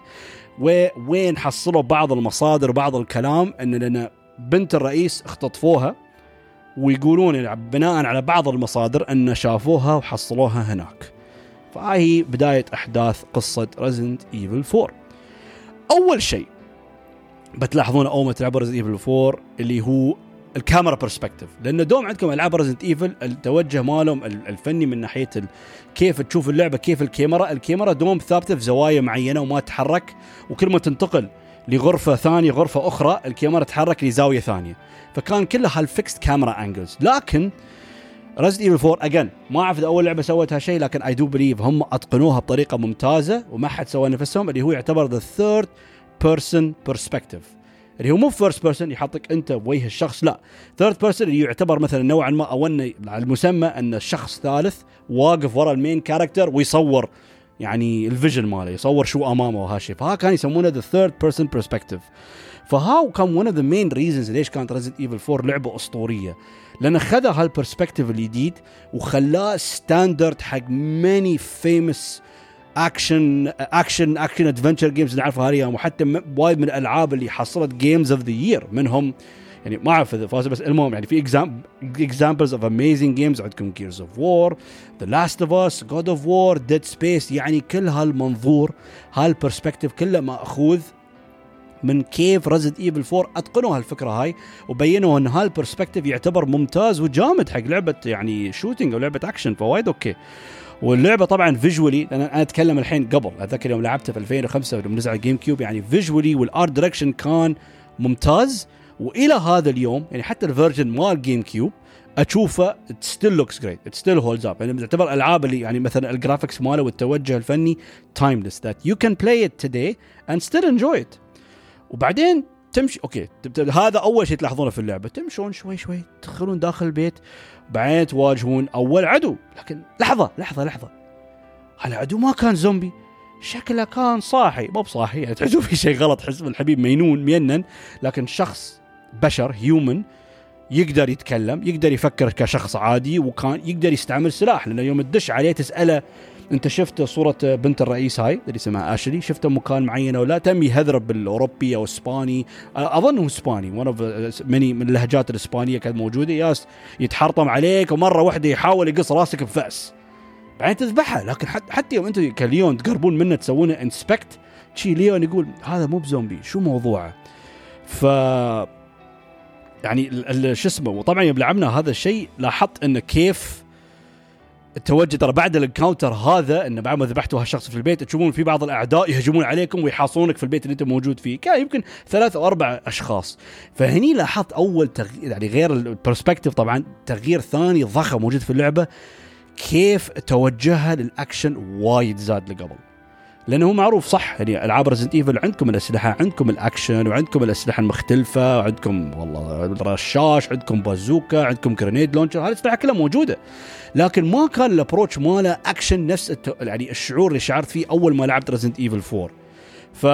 وين حصلوا بعض المصادر وبعض الكلام؟ إن لأن بنت الرئيس اختطفوها ويقولون يعني بناء على بعض المصادر إن شافوها وحصلوها هناك. فهي بداية أحداث قصة Resident Evil 4 أول شيء بتلاحظون أول ما تلعبوا Resident Evil 4 اللي هو الكاميرا perspective لأن دوم عندكم ألعاب Resident Evil التوجه مالهم الفني من ناحية كيف تشوف اللعبة كيف الكاميرا. الكاميرا دوم ثابتة في زوايا معينة وما تتحرك وكل ما تنتقل لغرفة ثانية غرفة أخرى الكاميرا تتحرك لزاوية ثانية. فكان كلها هال fixed camera angles لكن Resident Evil 4 again ما أعرف إذا أول لعبة سوت هالشيء لكن I do believe هم أتقنوها بطريقة ممتازة وما حد سوى نفسهم اللي هو يعتبر the third person perspective اللي هو مو first person يحطك أنت بوجه الشخص لا. third person اللي يعتبر مثلا نوعا ما أو انه المسمى أن شخص ثالث واقف ورا ال main character ويصور يعني ال vision ماله يصور شو أمامه وهالشيء فها كان يسمونه the third person perspective فها كان one of the main reasons ليش كانت Resident Evil 4 لعبة أسطورية. لأن خذ هال perspective الجديد وخلاه standard حق many games action action action adventure games نعرفها هذه وحتى وايد من الألعاب اللي حصلت games of the year منهم يعني ما أعرف إذا فاز بس المهم يعني في examples of amazing games عندكم Gears of War The Last of Us God of War Dead Space يعني كل هالمنظور هال perspective كله مأخوذ من كيف Resident Evil 4 أتقنوا هالفكرة هاي وبينوا إن هال perspective يعتبر ممتاز وجامد حق لعبة يعني shooting أو لعبة اكشن فوايد أوكي. واللعبة طبعا visually أنا أتكلم الحين قبل أتذكر يوم لعبتها في 2005 لما نزل على ال GameCube يعني visually وال art direction كان ممتاز. وإلى هذا اليوم يعني حتى ال version مال GameCube اشوفه still looks great still holds up يعني تعتبر العاب اللي يعني مثلا ال graphics ماله والتوجه الفني timeless that you can play it today and still enjoy it وبعدين تمشي أوكي هذا أول شيء تلاحظونه في اللعبة تمشون شوي شوي تدخلون داخل البيت. بعدين تواجهون أول عدو. لكن لحظة لحظة لحظة. هالعدو ما كان زومبي؟ شكله كان صاحي. مو بصاحي يعني تحسوا في شيء غلط حس الحبيب مينون مينن. لكن شخص بشر هيومن يقدر يتكلم يقدر يفكر كشخص عادي وكان يقدر يستعمل سلاح. لأنه يوم تدش عليه تسأله انت شفت صورة بنت الرئيس هاي اللي اسمها اشلي شفته مكان معين أو لا تم يهذرب بالاوروبي أو إسباني؟ أظن هو إسباني one of many من اللهجات الإسبانية كانت موجودة. ياس يتحرطم عليك ومرة واحدة يحاول يقص راسك بفأس. بعدين تذبحها لكن حتى يوم أنتم كليون تقربون منه تسوونه inspect شي ليون يقول هذا مو بزومبي شو موضوعه؟ ف يعني شو اسمه وطبعا يوم لعبنا هذا الشيء لاحظت انه كيف التوجه ترى بعد ال encounter هذا انه بعد ما ذبحتوا هالشخص في البيت تشوفون في بعض الأعداء يهجمون عليكم ويحاصرونك في البيت اللي أنت موجود فيه. كان يمكن ثلاث أو أربع أشخاص. فهني لاحظت أول تغيير يعني غير ال perspective طبعا تغيير ثاني ضخم موجود في اللعبة كيف توجهها للأكشن وايد زاد لقبل. لأنه هو معروف صح؟ يعني ألعاب Resident Evil عندكم الأسلحة عندكم الأكشن وعندكم الأسلحة المختلفة وعندكم والله الرشاش عندكم بازوكا عندكم grenade launcher هذه الأسلحة كلها موجودة. لكن ما كان ال approach ماله اكشن نفس يعني الشعور اللي شعرت فيه أول ما لعبت Resident Evil 4 ف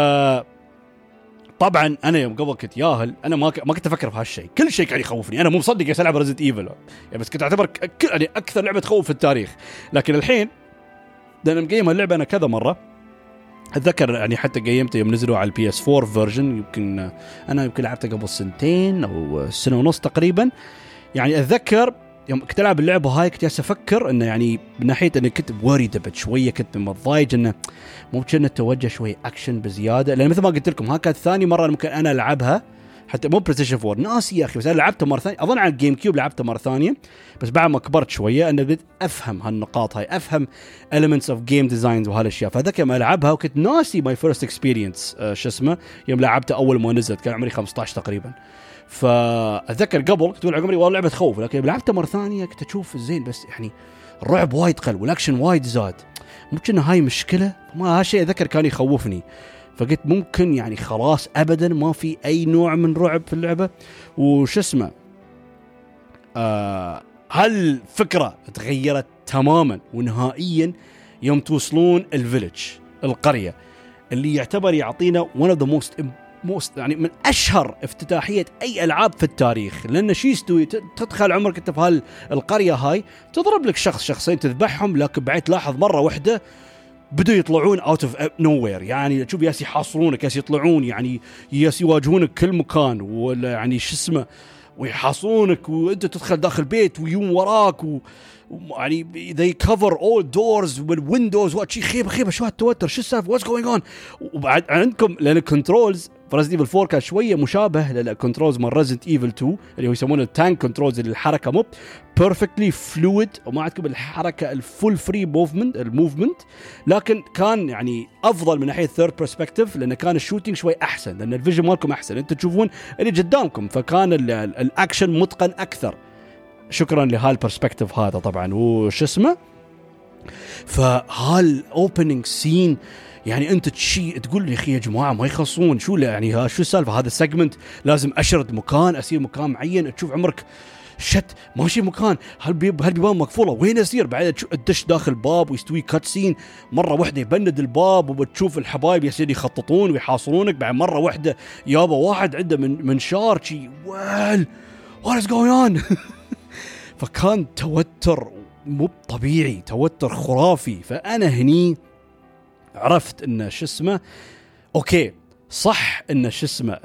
طبعا أنا يوم قبل كنت ياهل أنا ما ما كنت أفكر في هالشيء. كل شيء كان يخوفني. أنا مو مصدق جالس ألعب Resident Evil يعني بس كنت أعتبر يعني أكثر لعبة تخوف في التاريخ. لكن الحين لأن مقيم اللعبة أنا كذا مرة أتذكر يعني حتى قيمته يوم نزلوا على ال PS 4 version يمكن أنا يمكن لعبته قبل سنتين أو سنة ونص تقريبا. يعني أتذكر يوم كنت ألعب اللعبة هاي كنت جالس أفكر إنه يعني من ناحية إني كنت worried but شوية كنت متضايج إنه ممكن التوجه شوي اكشن بزيادة. لأن مثل ما قلت لكم ها كانت ثاني مرة ممكن أنا ألعبها. حتى مو PlayStation 4 ناسي يا أخي بس أنا لعبته مرة ثانية. أظن على ال GameCube لعبته مرة ثانية بس بعد ما كبرت شوية أنا بديت أفهم هالنقاط هاي أفهم elements of game designs وهالأشياء. فذاك يوم ألعبها وكنت ناسي my first experience شو اسمه يوم لعبته أول ما نزلت كان عمري 15 تقريبا. فأتذكر قبل كنت أقول عمري والله لعبة تخوف لكن لعبتها مرة ثانية كنت أشوف زين بس يعني الرعب وايد قل والأكشن وايد زاد. ممكن هاي مشكلة؟ ما هالشيء أتذكر كان يخوفني. فقلت ممكن يعني خلاص ابدا ما في أي نوع من رعب في اللعبة. وش اسمه؟ آه هالفكرة تغيرت تماما ونهائيا يوم توصلون ال village القرية اللي يعتبر يعطينا one of the most most يعني من أشهر افتتاحية أي ألعاب في التاريخ. لأن شو يستوي تدخل عمرك أنت في هالقريه هاي تضرب لك شخص شخصين تذبحهم لكن بعد تلاحظ مرة واحدة بدوا يطلعون out of nowhere يعني تشوف ياس يحاصرونك ياس يطلعون يعني ياس يواجهونك كل مكان ولا يعني شو اسمه ويحاصرونك وأنت تدخل داخل بيت ويوم وراك و يعني they cover all doors وال windows وشي خيبة خيبة شو هالتوتر شو السالفة؟ what's going on وبعد عندكم لأن ال controls ف Resident Evil 4 كان شوية مشابه لل controls مال Resident Evil 2 اللي هو يسمونه ال tank controls اللي الحركة مو perfectly fluid وما عندكم الحركة ال full free movement ال movement لكن كان يعني أفضل من ناحية third perspective لأن كان ال shooting شوي أحسن لأن ال vision مالكم أحسن. أنتم تشوفون اللي قدامكم فكان الأكشن متقن أكثر. شكرا لهال perspective هذا طبعا. وش اسمه؟ فهال opening scene يعني انت تشي تقول يا أخي يا جماعة ما يخلصون. شو يعني شو السالفة؟ هذا ال segment لازم أشرد مكان أسير مكان معين تشوف عمرك. shit ماشي مكان. هالبيبان مقفولة؟ وين أسير؟ بعدين تدش داخل باب ويستوي cut scene مرة واحدة يبند الباب وبتشوف الحبايب يصير يخططون ويحاصرونك. بعد مرة واحدة يابا واحد عنده من منشار شي well what is going on فكان توتر مو طبيعي توتر خرافي. فأنا هني عرفت إن شو اسمه okay صح إن شو اسمه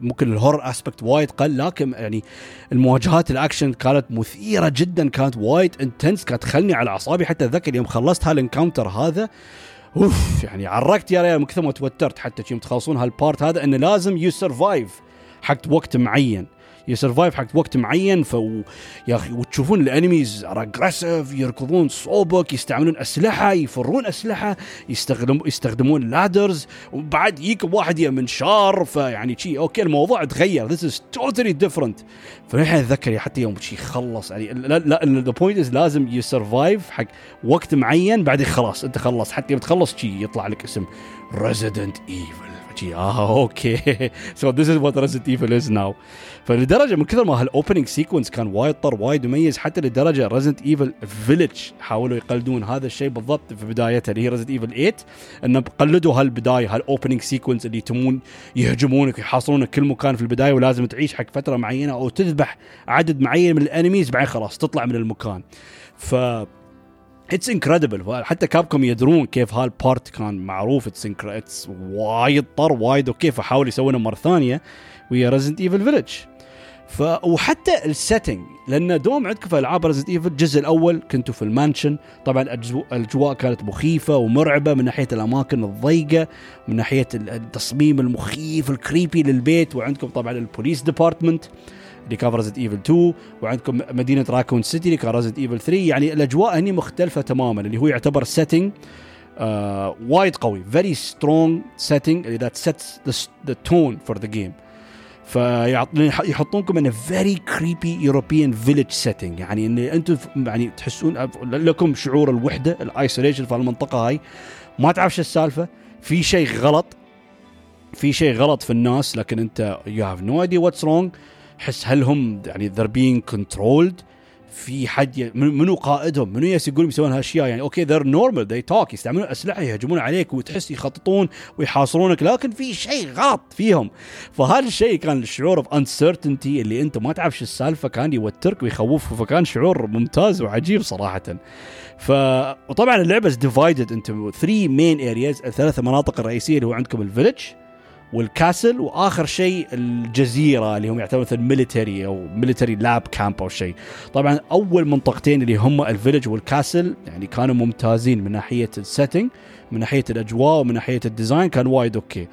ممكن ال horror aspect وايد قل لكن يعني المواجهات الاكشن كانت مثيرة جدا كانت وايد intense كانت تخلني على أعصابي. حتى اتذكر يوم خلصت هال encounter هذا أوف يعني عرقت يا ريال من كثر ما توترت حتى يوم تخلصون هال part هذا انه لازم you survive حق وقت معين. ي survive حق وقت معين ف يا أخي وتشوفون ال enemies aggressive يركضون صوبك يستعملون أسلحة يفرون أسلحة يستخدم يستخدمون ladders وبعد يجيك واحد يا منشار فيعني شي okay الموضوع تغير. this is totally different فنحن اتذكر حتى يوم شي خلص يعني لا لا the point is لازم ي survive حق وقت معين بعدين خلاص أنت خلص. حتى يوم تخلص شي يطلع لك اسم Resident Evil آه okay so this is what Resident Evil is now فلدرجة من كثر ما هال opening sequence كان وايد طر وايد مميز حتى لدرجة Resident Evil Village حاولوا يقلدون هذا الشيء بالضبط في بدايتها اللي هي Resident Evil 8 إنه قلدوا هالبداية هال opening sequence اللي يتمون يهجمونك ويحاصرونك كل مكان في البداية ولازم تعيش حق فترة معينة أو تذبح عدد معين من ال enemies بعدين خلاص تطلع من المكان. ف it's incredible حتى Capcom يدرون كيف هال part كان معروف. it's وايد طر وايد okay فحاولوا يسوونه مرة ثانية ويا Resident Evil Village ف وحتى ال setting لأن دوم عندكم في ألعاب Resident Evil الجزء الأول كنتوا في ال mansion. طبعا الأجواء كانت مخيفة ومرعبة من ناحية الأماكن الضيقة من ناحية التصميم المخيف ال creepy للبيت وعندكم طبعا ال police department اللي كان Resident Evil 2 وعندكم مدينة Raccoon City اللي كان Resident Evil 3 يعني الأجواء هني مختلفة تماما اللي هو يعتبر setting uh, وايد قوي very strong setting that sets the tone for the game فيحطونكم in very creepy European village setting يعني إن أنتم يعني تحسون لكم شعور الوحدة ال isolation في المنطقة هاي. ما تعرف شو السالفة؟ في شيء غلط في شيء غلط في الناس لكن أنت you have no idea what's wrong حس هل هم يعني they're being controlled في حد منو قائدهم؟ منو يس يقول يسوون هالأشياء؟ يعني okay they're normal they talk يستعملون أسلحة يهجمون عليك وتحس يخططون ويحاصرونك لكن في شيء غلط فيهم. فهذا الشيء كان الشعور of uncertainty اللي أنت ما تعرف شو السالفة كان يوترك ويخوفك فكان شعور ممتاز وعجيب صراحة. ف وطبعا اللعبة divided into 3 main areas الثلاث مناطق الرئيسية اللي هو عندكم ال village وال castle وآخر شيء الجزيرة اللي هم يعتبرون مثل military أو military lab camp أو شيء. طبعا أول منطقتين اللي هم ال village وال castle يعني كانوا ممتازين من ناحية ال setting من ناحية الأجواء ومن ناحية ال design كان وايد okay.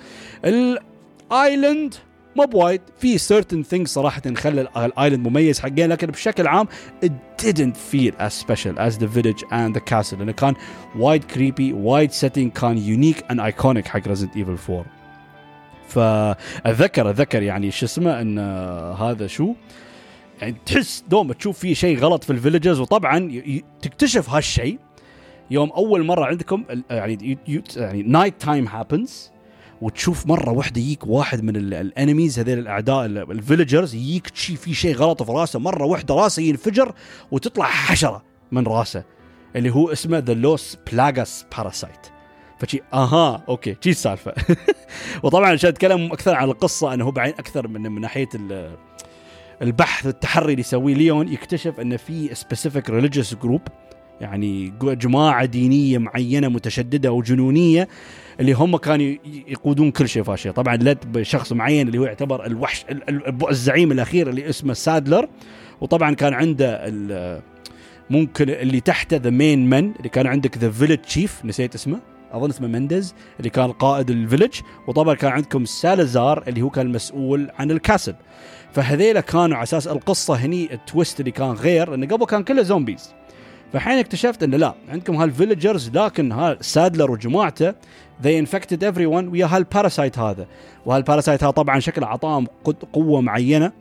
ال island مو بوايد في certain things صراحة نخلي ال island مميز حقين لكن بشكل عام it didn't feel as special as the village and the castle لأنه كان وايد creepy وايد setting كان unique and iconic حق Resident Evil 4 فاتذكر اتذكر يعني شو اسمه إن هذا شو؟ يعني تحس دوم تشوف في شيء غلط في ال villagers وطبعا تكتشف هالشيء يوم أول مرة عندكم يعني يعني night time happens وتشوف مرة واحدة يجيك واحد من ال enemies هذول الأعداء ال villagers يجيك شيء في شيء غلط في راسه مرة واحدة راسه ينفجر وتطلع حشرة من راسه اللي هو اسمه the Las Plagas parasite فشي أها okay شي السالفة. وطبعا عشان أتكلم أكثر عن القصة انه هو بعين أكثر من من ناحية البحث التحري اللي يسويه ليون يكتشف إن في specific religious group يعني جماعة دينية معينة متشددة وجنونيه اللي هم كانوا يقودون كل شيء فاشي طبعا led بشخص معين اللي هو يعتبر الوحش الزعيم الأخير اللي اسمه سادلر. وطبعا كان عنده ممكن اللي تحته the main من اللي كان عندك the village chief نسيت اسمه. أظن اسمه مندز اللي كان قائد الفيلج وطبعا كان عندكم سالازار اللي هو كان المسؤول عن ال castle فهذيلا كانوا على أساس القصة هني ال twist اللي كان غير إنه قبل كان كله zombies فحين اكتشفت إنه لا عندكم هال villagers لكن ها سادلر وجماعته they infected everyone ويا هال parasite هذا. وهال parasite هذا طبعا شكله اعطاهم قوة معينة.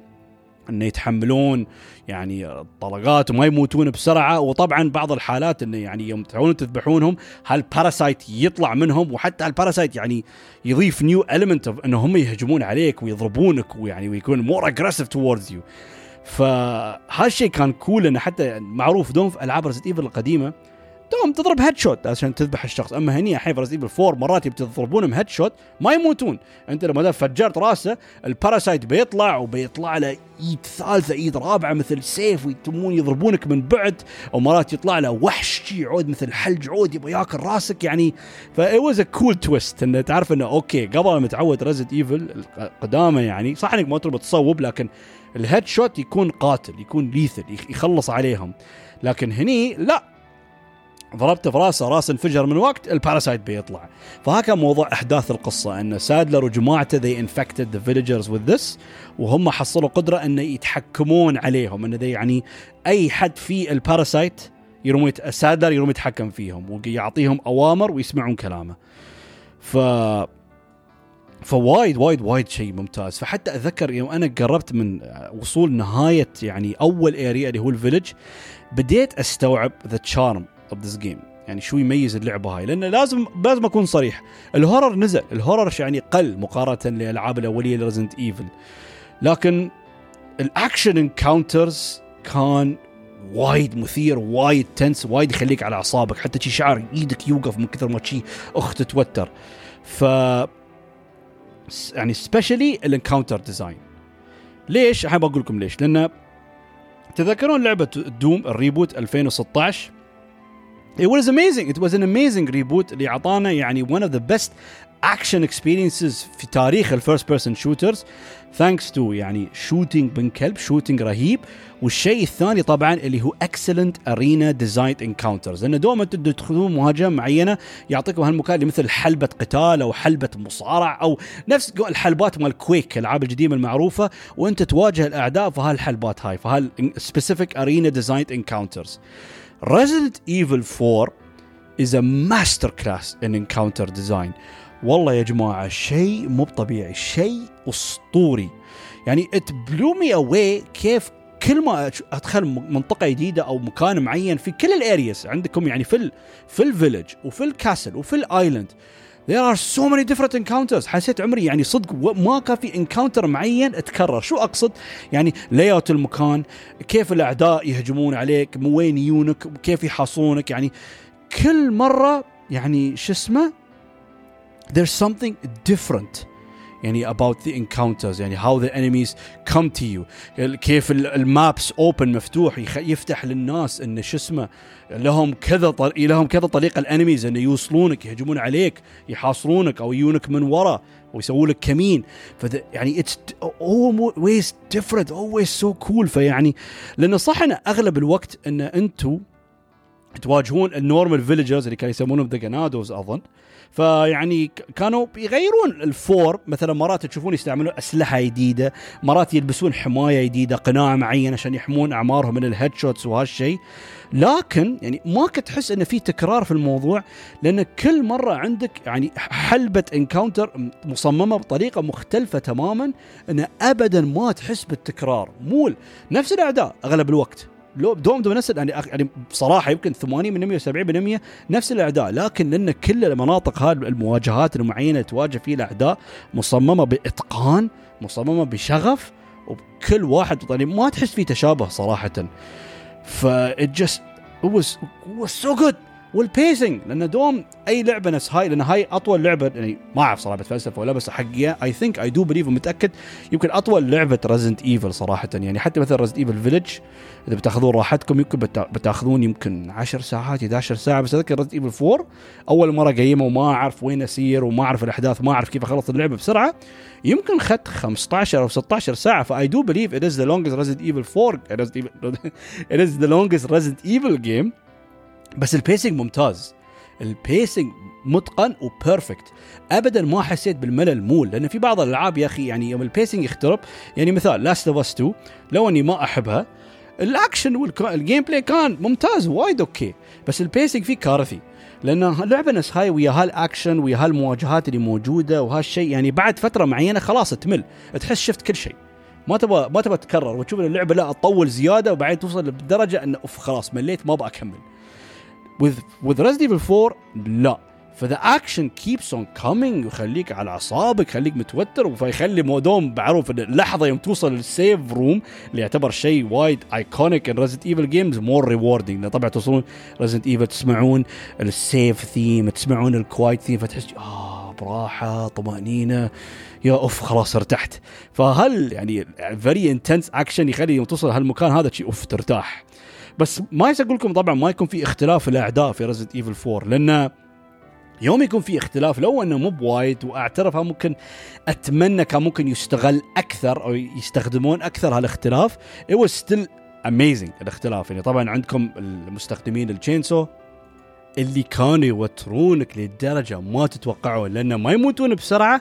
إنه يتحملون يعني طلقات وما يموتون بسرعة. وطبعا بعض الحالات إنه يعني يوم تحاولون تذبحونهم هال parasite يطلع منهم؟ وحتى هال parasite يعني يضيف new element إنه هم يهجمون عليك ويضربونك ويعني ويكون more aggressive towards you فهالشيء كان cool إنه حتى معروف دوم في ألعاب Resident Evil القديمة دوم تضرب headshot عشان تذبح الشخص. أما هني الحين في Evil 4 مرات تضربونهم headshot ما يموتون. أنت لما فجرت راسه ال parasite بيطلع وبيطلع له إيد ثالثة إيد رابعة مثل سيف ويتمون يضربونك من بعد ومرات يطلع له وحش عود مثل حلج عود يبغى ياكل راسك يعني. ف it was a cool twist انه تعرف إنه okay قبل ما تعود Resident Evil القديمة يعني صح إنك ما تربط تصوب لكن ال headshot يكون قاتل يكون lethal يخلص عليهم. لكن هني لا. ضربته في راسه راس انفجر من وقت ال parasite بيطلع. فهكا موضوع أحداث القصة إن سادلر وجماعته they infected the villagers with this وهم حصلوا قدرة انه يتحكمون عليهم انه يعني أي حد في ال parasite يروم سادلر يروم يتحكم فيهم ويعطيهم أوامر ويسمعون كلامه. ف فوايد وايد وايد شيء ممتاز. فحتى أتذكر يوم أنا قربت من وصول نهاية يعني أول area اللي هو ال village بديت أستوعب the charm of this game يعني شو يميز اللعبة هاي؟ لأن لازم لازم أكون صريح. ال horror نزل. ال horror يعني؟ قل مقارنة للألعاب الأولية ل Resident Evil. لكن ال action encounters كان وايد مثير وايد tense وايد يخليك على أعصابك. حتى شي شعر إيدك يوقف من كثر ما شي أخ تتوتر. ف يعني especially ال encounter design ليش؟ الحين بقول لكم ليش. لأن تذكرون لعبة Doom ال reboot 2016 It was amazing. It was an amazing reboot. اللي أعطانا يعني one of the best action experiences في تاريخ ال first person shooters thanks to يعني shooting بن كلب shooting رهيب. والشيء الثاني طبعا اللي هو excellent arena design encounters لأن دوما تدخلون مهاجم معينة يعطيكم هالمكان اللي مثل حلبة قتال أو حلبة مصارع أو نفس الحلبات مال Quake الألعاب القديمه المعروفة. وأنت تواجه الأعداء في هالحلبات هاي في هال specific arena design encounters Resident Evil 4 is a master class in encounter design. والله يا جماعة شيء مو طبيعي شيء أسطوري. يعني it blew me away كيف كل ما أدخل منطقة جديدة أو مكان معين في كل ال areas عندكم يعني في ال في ال village وفي ال castle وفي ال island There are so many different encounters. حسيت عمري يعني صدق ما كان في encounter معين أتكرر. شو أقصد؟ يعني layout المكان كيف الأعداء يهجمون عليك من وين يجونك كيف يحاصرونك يعني كل مرة يعني شو اسمه؟ there's something different. يعني about the encounters يعني how the enemies come to you. كيف ال maps open مفتوح يفتح للناس انه شو اسمه لهم كذا لهم كذا طريقة ال enemies انه يوصلونك يهجمون عليك يحاصرونك أو يجونك من ورا ويسووا لك كمين. يعني it's always different always so cool. فيعني لأنه صح إن أغلب الوقت إن أنتم تواجهون ال normal villagers اللي كانوا يسمونهم the Ganados أظن. فيعني كانوا يغيرون الفور. مثلا مرات تشوفون يستعملون أسلحة جديدة مرات يلبسون حماية جديدة قناع معين عشان يحمون أعمارهم من ال headshots وهالشيء لكن يعني ما كنت تحس انه في تكرار في الموضوع لأن كل مرة عندك يعني حلبة encounter مصممة بطريقة مختلفة تماما انه ابدا ما تحس بالتكرار. مول نفس الأعداء أغلب الوقت. لو دوم دوم نفس يعني يعني بصراحة يمكن 80 و70% نفس الأعداء لكن لأن كل المناطق هذه المواجهات المعينة تواجه فيها الأعداء مصممة بإتقان مصممة بشغف وكل واحد يعني ما تحس فيه تشابه صراحة. ف it just it was it was so good. وال pacing لأن دوم أي لعبة نفس هاي لأن هاي أطول لعبة يعني ما أعرف صراحة بتفلسف ولا بس حقيقة I think I do believe ومتأكد يمكن أطول لعبة Resident Evil صراحة يعني حتى مثلا Resident Evil Village إذا بتأخذون راحتكم يمكن بتأخذون يمكن 10 ساعات 11 ساعة بس أذكر Resident Evil 4 أول مرة قيمة وما أعرف وين أسير وما أعرف الأحداث ما أعرف كيف أخلص اللعبة بسرعة يمكن اخذت 15 أو 16 ساعة ف I do believe it is the longest Resident Evil 4 it is the longest Resident Evil game بس ال pacing ممتاز. ال pacing متقن و perfect ابدا ما حسيت بالملل مول لأن في بعض الألعاب يا أخي يعني يوم ال pacing يخترب يعني مثال Last of Us 2 لو أني ما أحبها ال action وال gameplay كان ممتاز وايد okay. بس ال pacing فيه كارثي لأن اللعبه نفس هاي ويا هالأكشن ويا هالمواجهات اللي موجودة وهالشيء يعني بعد فترة معينة خلاص تمل. تحس شفت كل شيء. ما تبغى ما تبغى تكرر وتشوف اللعبة لا تطول زيادة وبعدين توصل لدرجة انه أوف خلاص مليت ما أبغى أكمل. With with Resident Evil 4 لا. ف the action keeps on coming ويخليك على أعصابك يخليك متوتر فيخلي معروف اللحظه يوم توصل لل safe room اللي يعتبر شيء وايد iconic in Resident Evil games more rewarding طبعا توصلون Resident Evil تسمعون ال safe theme تسمعون ال quiet theme فتحس آه براحة طمأنينة. يا أوف خلاص ارتحت. فهل يعني very intense action يخلي يوم توصل هالمكان هذا أوف ترتاح. بس ما أقول لكم طبعا ما يكون في اختلاف الاعداء في Resident Evil 4 لأن يوم يكون في اختلاف لو أنه مو بوايد واعترفها ممكن أتمنى كان ممكن يستغل أكثر أو يستخدمون أكثر هالاختلاف it was still amazing الاختلاف. يعني طبعا عندكم المستخدمين ال chainsaw اللي كانوا يوترونك لدرجة ما تتوقعون لأن ما يموتون بسرعة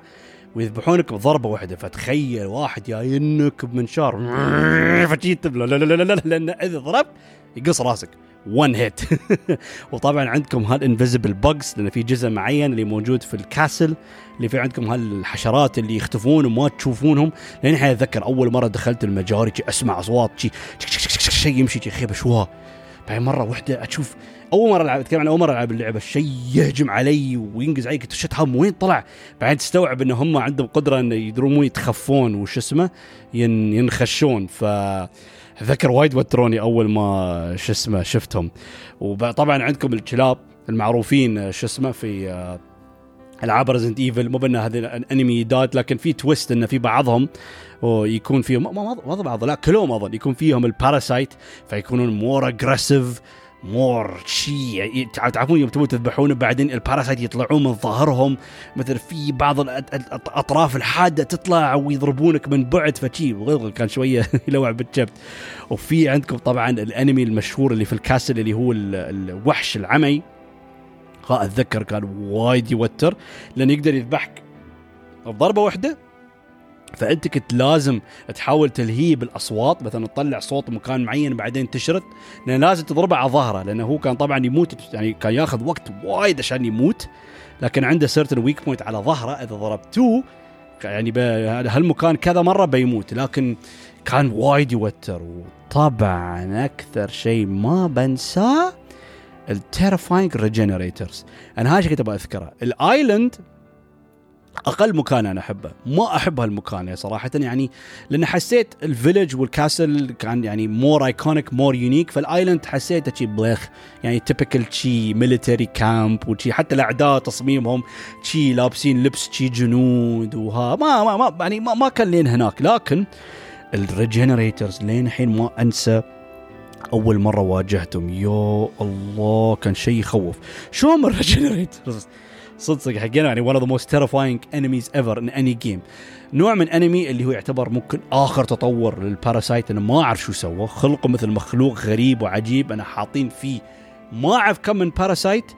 ويذبحونك بضربة واحدة فتخيل واحد جاينك بمنشار فجيت لا لا لا لا لا لأن إذا ضربت يقص راسك. one hit وطبعا عندكم هال invisible bugs لأن في جزء معين اللي موجود في ال castle اللي في عندكم هالحشرات اللي يختفون وما تشوفونهم. لين الحين أتذكر أول مرة دخلت المجاري أسمع أصوات شيء يمشي شي خيبة شوها بعدين مرة واحدة أشوف أول مرة العب أتكلم عن أول مرة ألعب اللعبة. الشيء يهجم علي وينقز علي كنت shit هم وين طلع؟ بعدين تستوعب إن هم عندهم قدرة إن يدرون يتخفون وش اسمه ين ينخشون. ف ذكر وايد وتروني أول ما شو اسمه شفتهم. وطبعا عندكم الكلاب المعروفين شو اسمه في آه، ألعاب Resident Evil مو بأن هذه enemy that لكن في twist انه في بعضهم ويكون فيهم ما بعض لا كلهم أظن يكون فيهم ال parasite فيكونون more aggressive more شي يعني تعرفون يوم تبون تذبحون بعدين ال parasite يطلعون من ظهرهم مثل في بعض الأطراف الحادة تطلع ويضربونك من بعد فشي كان شوية يلوع بالجبت. وفي عندكم طبعا الأنمي المشهور اللي في الكاسل اللي هو الوحش العمي. أتذكر كان وايد يوتر لأنه يقدر يذبحك بضربة واحدة فأنت كنت لازم تحاول تلهيه بالأصوات مثلا تطلع صوت مكان معين بعدين تشرد لأن لازم تضربه على ظهره لأنه هو كان طبعا يموت يعني كان ياخذ وقت وايد عشان يموت لكن عنده certain weak point على ظهره إذا ضربتوه يعني هالمكان كذا مرة بيموت لكن كان وايد يوتر. وطبعا أكثر شيء ما بنساه ال terrifying regenerators أنا هذا كنت أبغى أذكره. ال island أقل مكان أنا أحبه. ما أحب هالمكان صراحة يعني لأن حسيت ال village وال castle كان يعني more iconic more unique فال island حسيته شي بليخ يعني typical شي military camp وشي حتى الأعداء تصميمهم شي لابسين لبس شي جنود وها. ما ما, ما يعني ما, ما كان لين هناك. لكن ال regenerators لين الحين ما أنسى أول مرة واجهتهم. يا الله كان شيء يخوف. شو هم ال regenerators صدق صدق حقنا يعني one of the most terrifying enemies ever in any game. نوع من enemy اللي هو يعتبر ممكن آخر تطور لل parasite أنا ما أعرف شو سوى. خلقه مثل مخلوق غريب وعجيب أنا حاطين فيه. ما أعرف كم من parasite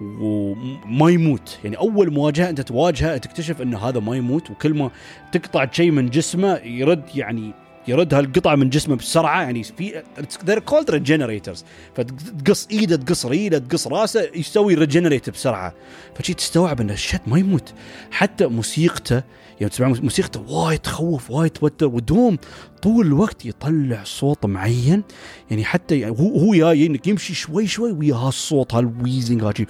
وما يموت. يعني أول مواجهة أنت تواجهه تكتشف إن هذا ما يموت وكل ما تقطع شيء من جسمه يرد يعني يرد هالقطعه من جسمه بسرعة يعني في they're called regenerators. فتقص إيده تقص ريله تقص راسه يسوي regenerate بسرعة. فشي تستوعب إن ال shit ما يموت. حتى موسيقته يعني تسمع موسيقته وايد تخوف وايد توتر ودوم طول الوقت يطلع صوت معين. يعني حتى يعني هو هو جاي إنك يمشي شوي شوي ويا هالصوت هال wheezing هالشي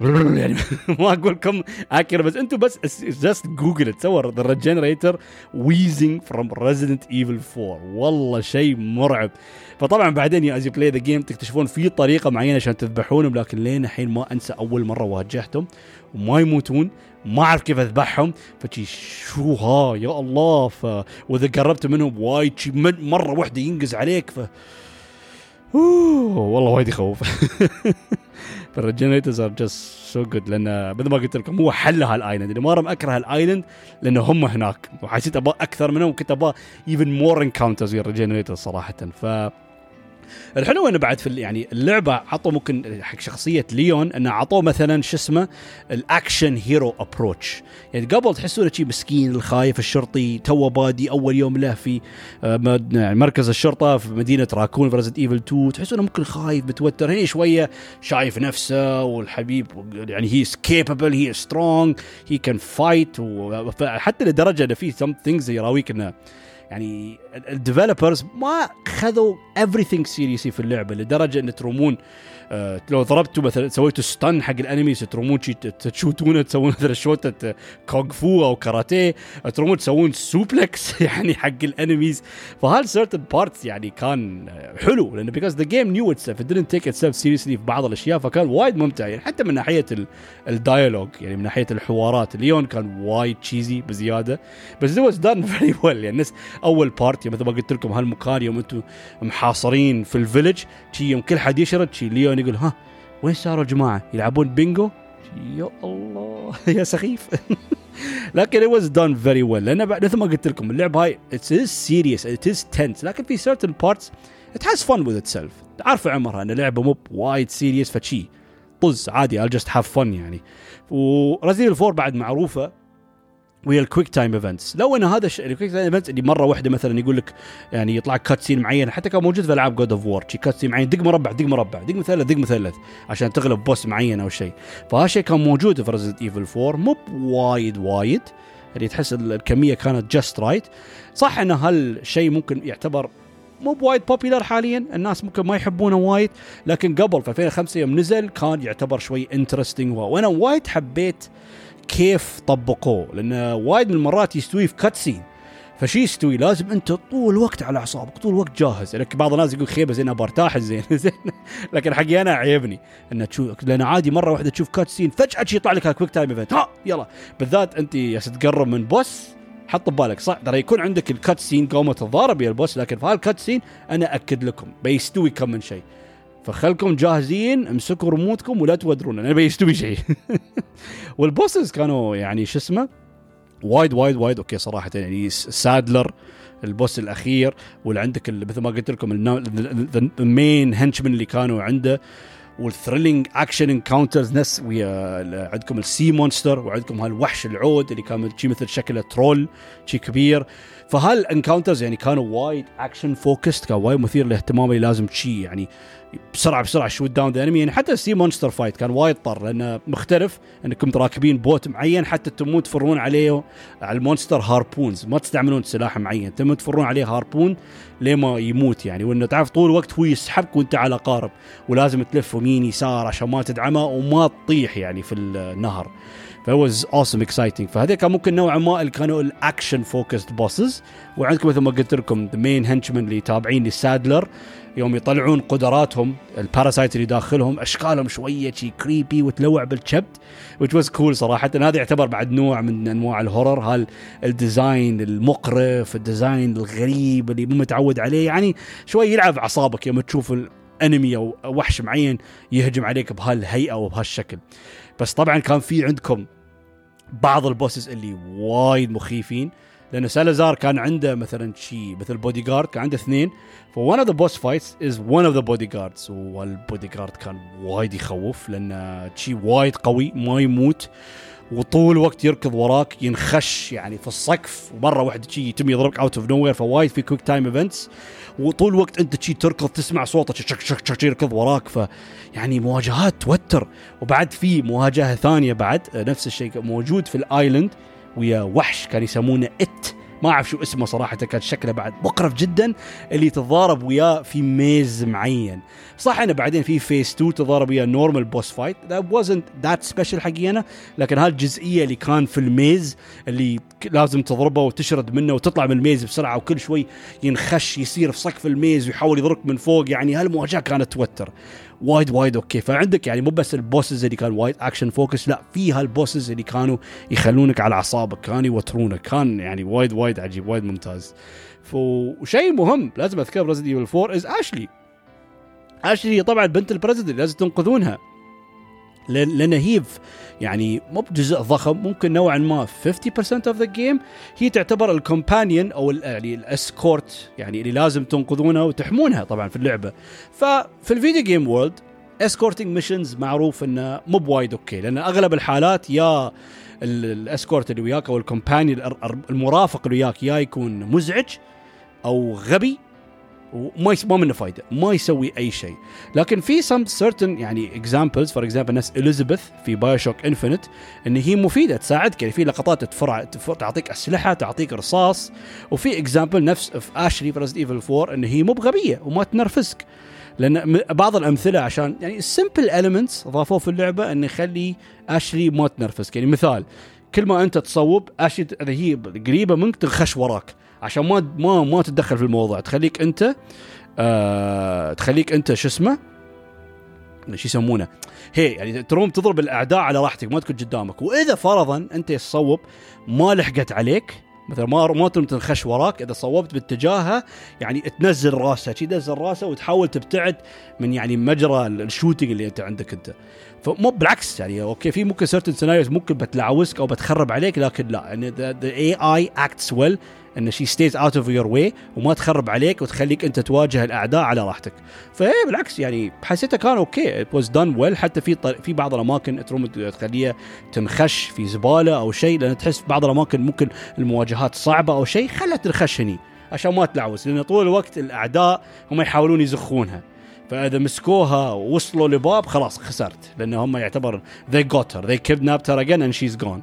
يعني ما أقول لكم أكثر بس أنتم بس just Google تصور the regenerator wheezing from Resident Evil 4 والله شيء مرعب. فطبعا بعدين as you play the game تكتشفون في طريقة معينة عشان تذبحونهم لكن لين الحين ما أنسى أول مرة واجهتهم وما يموتون ما أعرف كيف أذبحهم. فشي شو ها؟ يا الله. ف وإذا قربت منهم وايد مرة واحدة ينقز عليك ف أوه والله وايد يخوف. فال regenerators are just so good لأن مثل ما قلت لكم هو حل هال island. اللي مره أكره هال island لأنه هم هناك. وحسيت أبغى أكثر منهم وكنت أبغى even more encounters ويا ال regenerators صراحة. ف الحلو إنه بعد في يعني اللعبة عطوا ممكن حق شخصية ليون إنه عطوه مثلا شو اسمه ال action hero approach. يعني قبل تحسونه شيء مسكين الخايف الشرطي توه بادي أول يوم له في آه، يعني مركز الشرطة في مدينة راكون في Resident Evil 2 تحسونه ممكن خايف متوتر هنا شوية شايف نفسه والحبيب يعني he's capable he's strong he كان fight حتى لدرجة إنه في some things يراويك إنه يعني ال developers ما خذوا everything seriously في اللعبة لدرجة إن ترومون لو ضربتوا مثلا سويتوا stun حق ال enemy ترومون تشوتونه تسوون مثلا شوتة كونغ فو أو كاراتيه ترومون تسوون suplex يعني حق ال enemies. فهال certain parts يعني كان حلو لأنه because the game knew itself didn't take itself seriously في بعض الأشياء فكان وايد ممتع. يعني حتى من ناحية ال dialogue يعني من ناحية الحوارات. ليون كان وايد cheesy بزيادة بس was done very well. يعني الناس أول part مثل ما قلت لكم هالمكان يوم أنتم محاصرين في ال village يوم كل حد يشرد ليون يقول ها وين صاروا الجماعة؟ يلعبون بينجو؟ يا الله يا سخيف. لكن it was done very well. لأن مثل ما قلت لكم اللعبة هاي it is serious it is tense. لكن في certain parts it has fun with itself. عارفه عمرها إن اللعبة مو وايد serious فشي طز عادي I'll just have fun يعني. و Resident Evil 4 بعد معروفة. وهي ال quick time events لو أن هذا ال quick time events اللي مرة واحدة مثلا يقول لك يعني يطلع cutscene معين حتى كان موجود في ألعاب God of War cutscene معين دق مربع دق مربع دق مثلث دق مثلث عشان تغلب boss معين أو شيء فهالشيء كان موجود في Resident Evil 4 مو وايد وايد يعني تحس الكمية كانت just right صح إن هالشيء ممكن يعتبر مو بوايد popular حاليا الناس ممكن ما يحبونه وايد لكن قبل في 2005 يوم نزل كان يعتبر شوي interesting وأنا وايد حبيت كيف طبقوه لأن وايد من المرات يستوي في cutscene فشي يستوي لازم أنت طول الوقت على أعصابك طول الوقت جاهز. لك بعض الناس يقول خيبة زين برتاح زين زين. لكن حقي أنا عيبني. إن تشوف لأن عادي مرة واحدة تشوف cutscene فجاه يطلع لك quick time event ها يلا. بالذات أنت تقرب من boss حط ببالك. صح ترى يكون عندك ال cutscene قومة تتضارب ويا ال boss لكن في هال cutscene أنا اكد لكم بيستوي كم من شيء فخلكم جاهزين امسكوا رموتكم ولا تودرون. أنا بيستوي شيء وال bosses كانوا يعني شو اسمه؟ وايد وايد وايد. okay صراحة يعني سادلر ال boss الأخير واللي عندك مثل ما قلت لكم ال main henchmen اللي كانوا عنده وال thrilling action encounters نفس ويا عندكم ال sea monster وعندكم هالوحش العود اللي كان شي مثل شكله troll شي كبير. فهال encounters يعني كانوا وايد action focused كان وايد مثير للاهتمام اللي لازم شي يعني بسرعة بسرعة shoot down enemy. يعني حتى ال sea monster fight كان وايد حلو لأنه مختلف إنكم راكبين boat معين حتى تمون تفرون عليه على ال monster harpoons. ما تستعملون سلاح معين تمون تفرون عليه harpoon لما يموت يعني. وإنه تعرف طول الوقت هو يسحبك وأنت على قارب ولازم تلف يمين يسار عشان ما تدعمه وما تطيح يعني في النهر. ف was awesome exciting فهذا كان ممكن نوعا ما اللي كانوا ال action focused bosses وعندكم مثل ما قلت لكم the main henchmen اللي تابعين لسادلر يوم يطلعون قدراتهم ال parasite اللي داخلهم أشكالهم شوية شي creepy وتلوع بالكبد which was cool صراحة. هذا يعتبر بعد نوع من أنواع ال horror هال ال design المقرف ال design الغريب اللي مو متعود عليه. يعني شوي يلعب أعصابك يوم تشوف ال enemy أو وحش معين يهجم عليك بهالهيئة وبهالشكل. بس طبعا كان في عندكم بعض ال bosses اللي وايد مخيفين لأن سالازار كان عنده مثلا شيء مثل بودي جارد كان عنده اثنين ف one of the boss fights is one of the bodyguards والبودي جارد كان وايد يخوف لأن شيء وايد قوي ما يموت. وطول الوقت يركض وراك ينخش يعني في السقف ومرة واحدة شي يتم يضربك out of nowhere فوايد في quick time events وطول الوقت انت شي تركض تسمع صوته شك شك شك يركض وراك. ف يعني مواجهات توتر. وبعد في مواجهة ثانية بعد نفس الشيء موجود في ال island ويا وحش كان يسمونه it ما أعرف شو اسمه صراحة كان شكله بعد مقرف جدا اللي تتضارب وياه في maze معين. صح إنه بعدين في phase 2 تتضارب وياه normal boss fight that wasn't that special حقي أنا لكن هالجزئية اللي كان في ال maze اللي لازم تضربه وتشرد منه وتطلع من ال maze بسرعة وكل شوي ينخش يصير في سقف ال maze ويحاول يضرك من فوق. يعني هالمواجهة كانت توتر. وايد وايد okay. فعندك يعني مو بس ال bosses اللي كان وايد action focused لا في هال bosses اللي كانوا يخلونك على أعصابك كانوا يوترونك كان يعني وايد وايد عجيب وايد ممتاز. وشيء مهم لازم اذكر ريزدنت ايفل 4 is اشلي اشلي طبعا بنت ال president لازم تنقذونها. لأن هي يعني مو بجزء ضخم ممكن نوعا ما 50% of the game هي تعتبر ال companion أو يعني ال escort يعني اللي لازم تنقذونها وتحمونها طبعا في اللعبة. ففي ال video game world escorting missions معروف إنه مو بوايد okay لأن أغلب الحالات يا ال escort اللي وياك أو ال companion المرافق اللي وياك يا يكون مزعج أو غبي وما ما منه فايدة ما يسوي أي شيء. لكن في some certain يعني examples for example ناس اليزابيث في بايو شوك انفنت إن هي مفيدة تساعدك يعني في لقطات تفرع تعطيك أسلحة تعطيك رصاص. وفي example نفس في اشلي في ايفل 4 إن هي مو بغبية وما تنرفزك. لأن بعض الأمثلة عشان يعني ال simple elements ضافوه في اللعبة انه يخلي اشلي ما تنرفزك. يعني مثال كل ما أنت تصوب اشلي اذا هي قريبة منك تخش وراك. عشان ما ما ما تتدخل في الموضوع. تخليك انت آه تخليك انت شو اسمه؟ شو يسمونه؟ هي يعني تروم تضرب الأعداء على راحتك ما تكون قدامك. وإذا فرضا أنت تصوب ما لحقت عليك مثلا ما ما تنخش وراك إذا صوبت باتجاهها يعني تنزل راسها شي تنزل راسها وتحاول تبتعد من يعني مجرى ال shooting اللي أنت عندك أنت. فمو بالعكس يعني okay في ممكن certain scenarios ممكن بتلعوسك أو بتخرب عليك لكن لا. يعني the AI acts well إن she stays out of your way وما تخرب عليك وتخليك أنت تواجه الأعداء على راحتك. فايه بالعكس يعني حسيته كان okay. It was done well حتى في في بعض الأماكن تروم تخليها تنخش في زبالة أو شيء لأن تحس في بعض الأماكن ممكن المواجهات صعبة أو شيء خلها تنخش هني عشان ما تلعوس لأن طول الوقت الأعداء هم يحاولون يزخونها. فإذا مسكوها ووصلوا لباب خلاص خسرت لأن هم يعتبر they got her. They kidnapped her again and she's gone.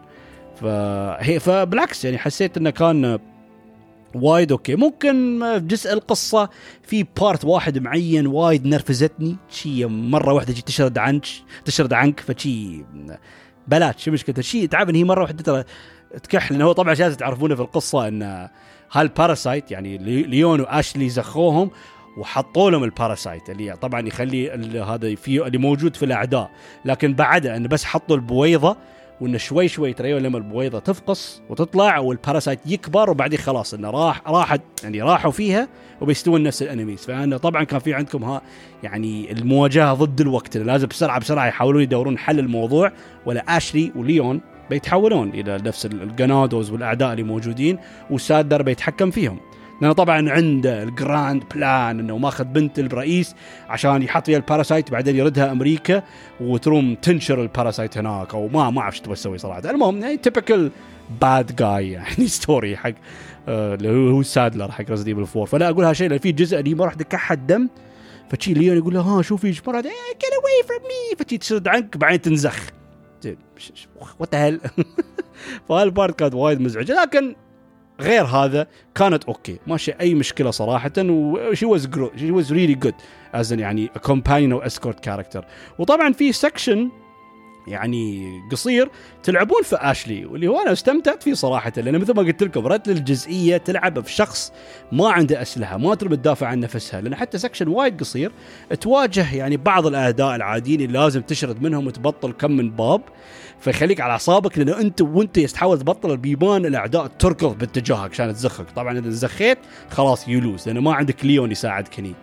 فهي فبالعكس يعني حسيت إنه كان وايد okay. ممكن جزء القصة في part واحد معين وايد نرفزتني. شي مرة واحدة جي تشرد عنك تشرد عنك فشي بلاش. شو مشكلته شي تعرف هي مرة واحدة ترى تكح لأنه هو طبعا عشان تعرفونه في القصة إن هال parasite يعني ليون وأشلي زخوهم وحطوا لهم ال parasite اللي طبعا يخلي هذا في اللي موجود في الأعداء. لكن بعدها انه بس حطوا البويضة وانه شوي شوي ترى لما البويضة تفقص وتطلع وال parasite يكبر وبعدين خلاص إنه راح راحت يعني راحوا فيها وبيستوون نفس ال enemies. فأنا طبعا كان في عندكم ها يعني المواجهة ضد الوقت لازم بسرعة بسرعة يحاولون يدورون حل الموضوع ولا أشلي وليون بيتحولون إلى نفس الجنادوز والأعداء اللي موجودين وسادلر بيتحكم فيهم. لأنه طبعا عنده ال grand plan إنه ماخذ بنت الرئيس عشان يحط فيها ال parasite بعدين يردها أمريكا وتروم تنشر ال parasite هناك أو ما ما أعرف إيش تبغى تسوي صراحة. المهم يعني typical bad guy يعني story حق آه، اللي آه هو سادلر حق ايفل 4 فلا أقول هالشيء لأن في جزء اللي ما راح تكحت دم فتشي ليون يقول له ها شوفي إيش مرة get away from me فتشي تشد عنك بعدين تنزخ. what the hell فهال part كانت وايد مزعجه لكن غير هذا كانت أوكي. ما أي مشكلة صراحة و she was she was really good as يعني companion أو escort character وطبعا في section يعني قصير تلعبون في اشلي واللي هو أنا استمتعت فيه صراحة لأن مثل ما قلت لكم رد الجزئية تلعب في شخص ما عنده أسلحة ما تريد تدافع عن نفسها لأن حتى section وايد قصير تواجه يعني بعض الاعداء العاديين اللي لازم تشرد منهم وتبطل كم من باب. فيخليك على أعصابك لأنه أنت وأنت تحاول تبطل البيبان الأعداء تركض باتجاهك عشان تزخك. طبعا إذا زخيت خلاص ي lose لأنه ما عندك ليون يساعدك هني.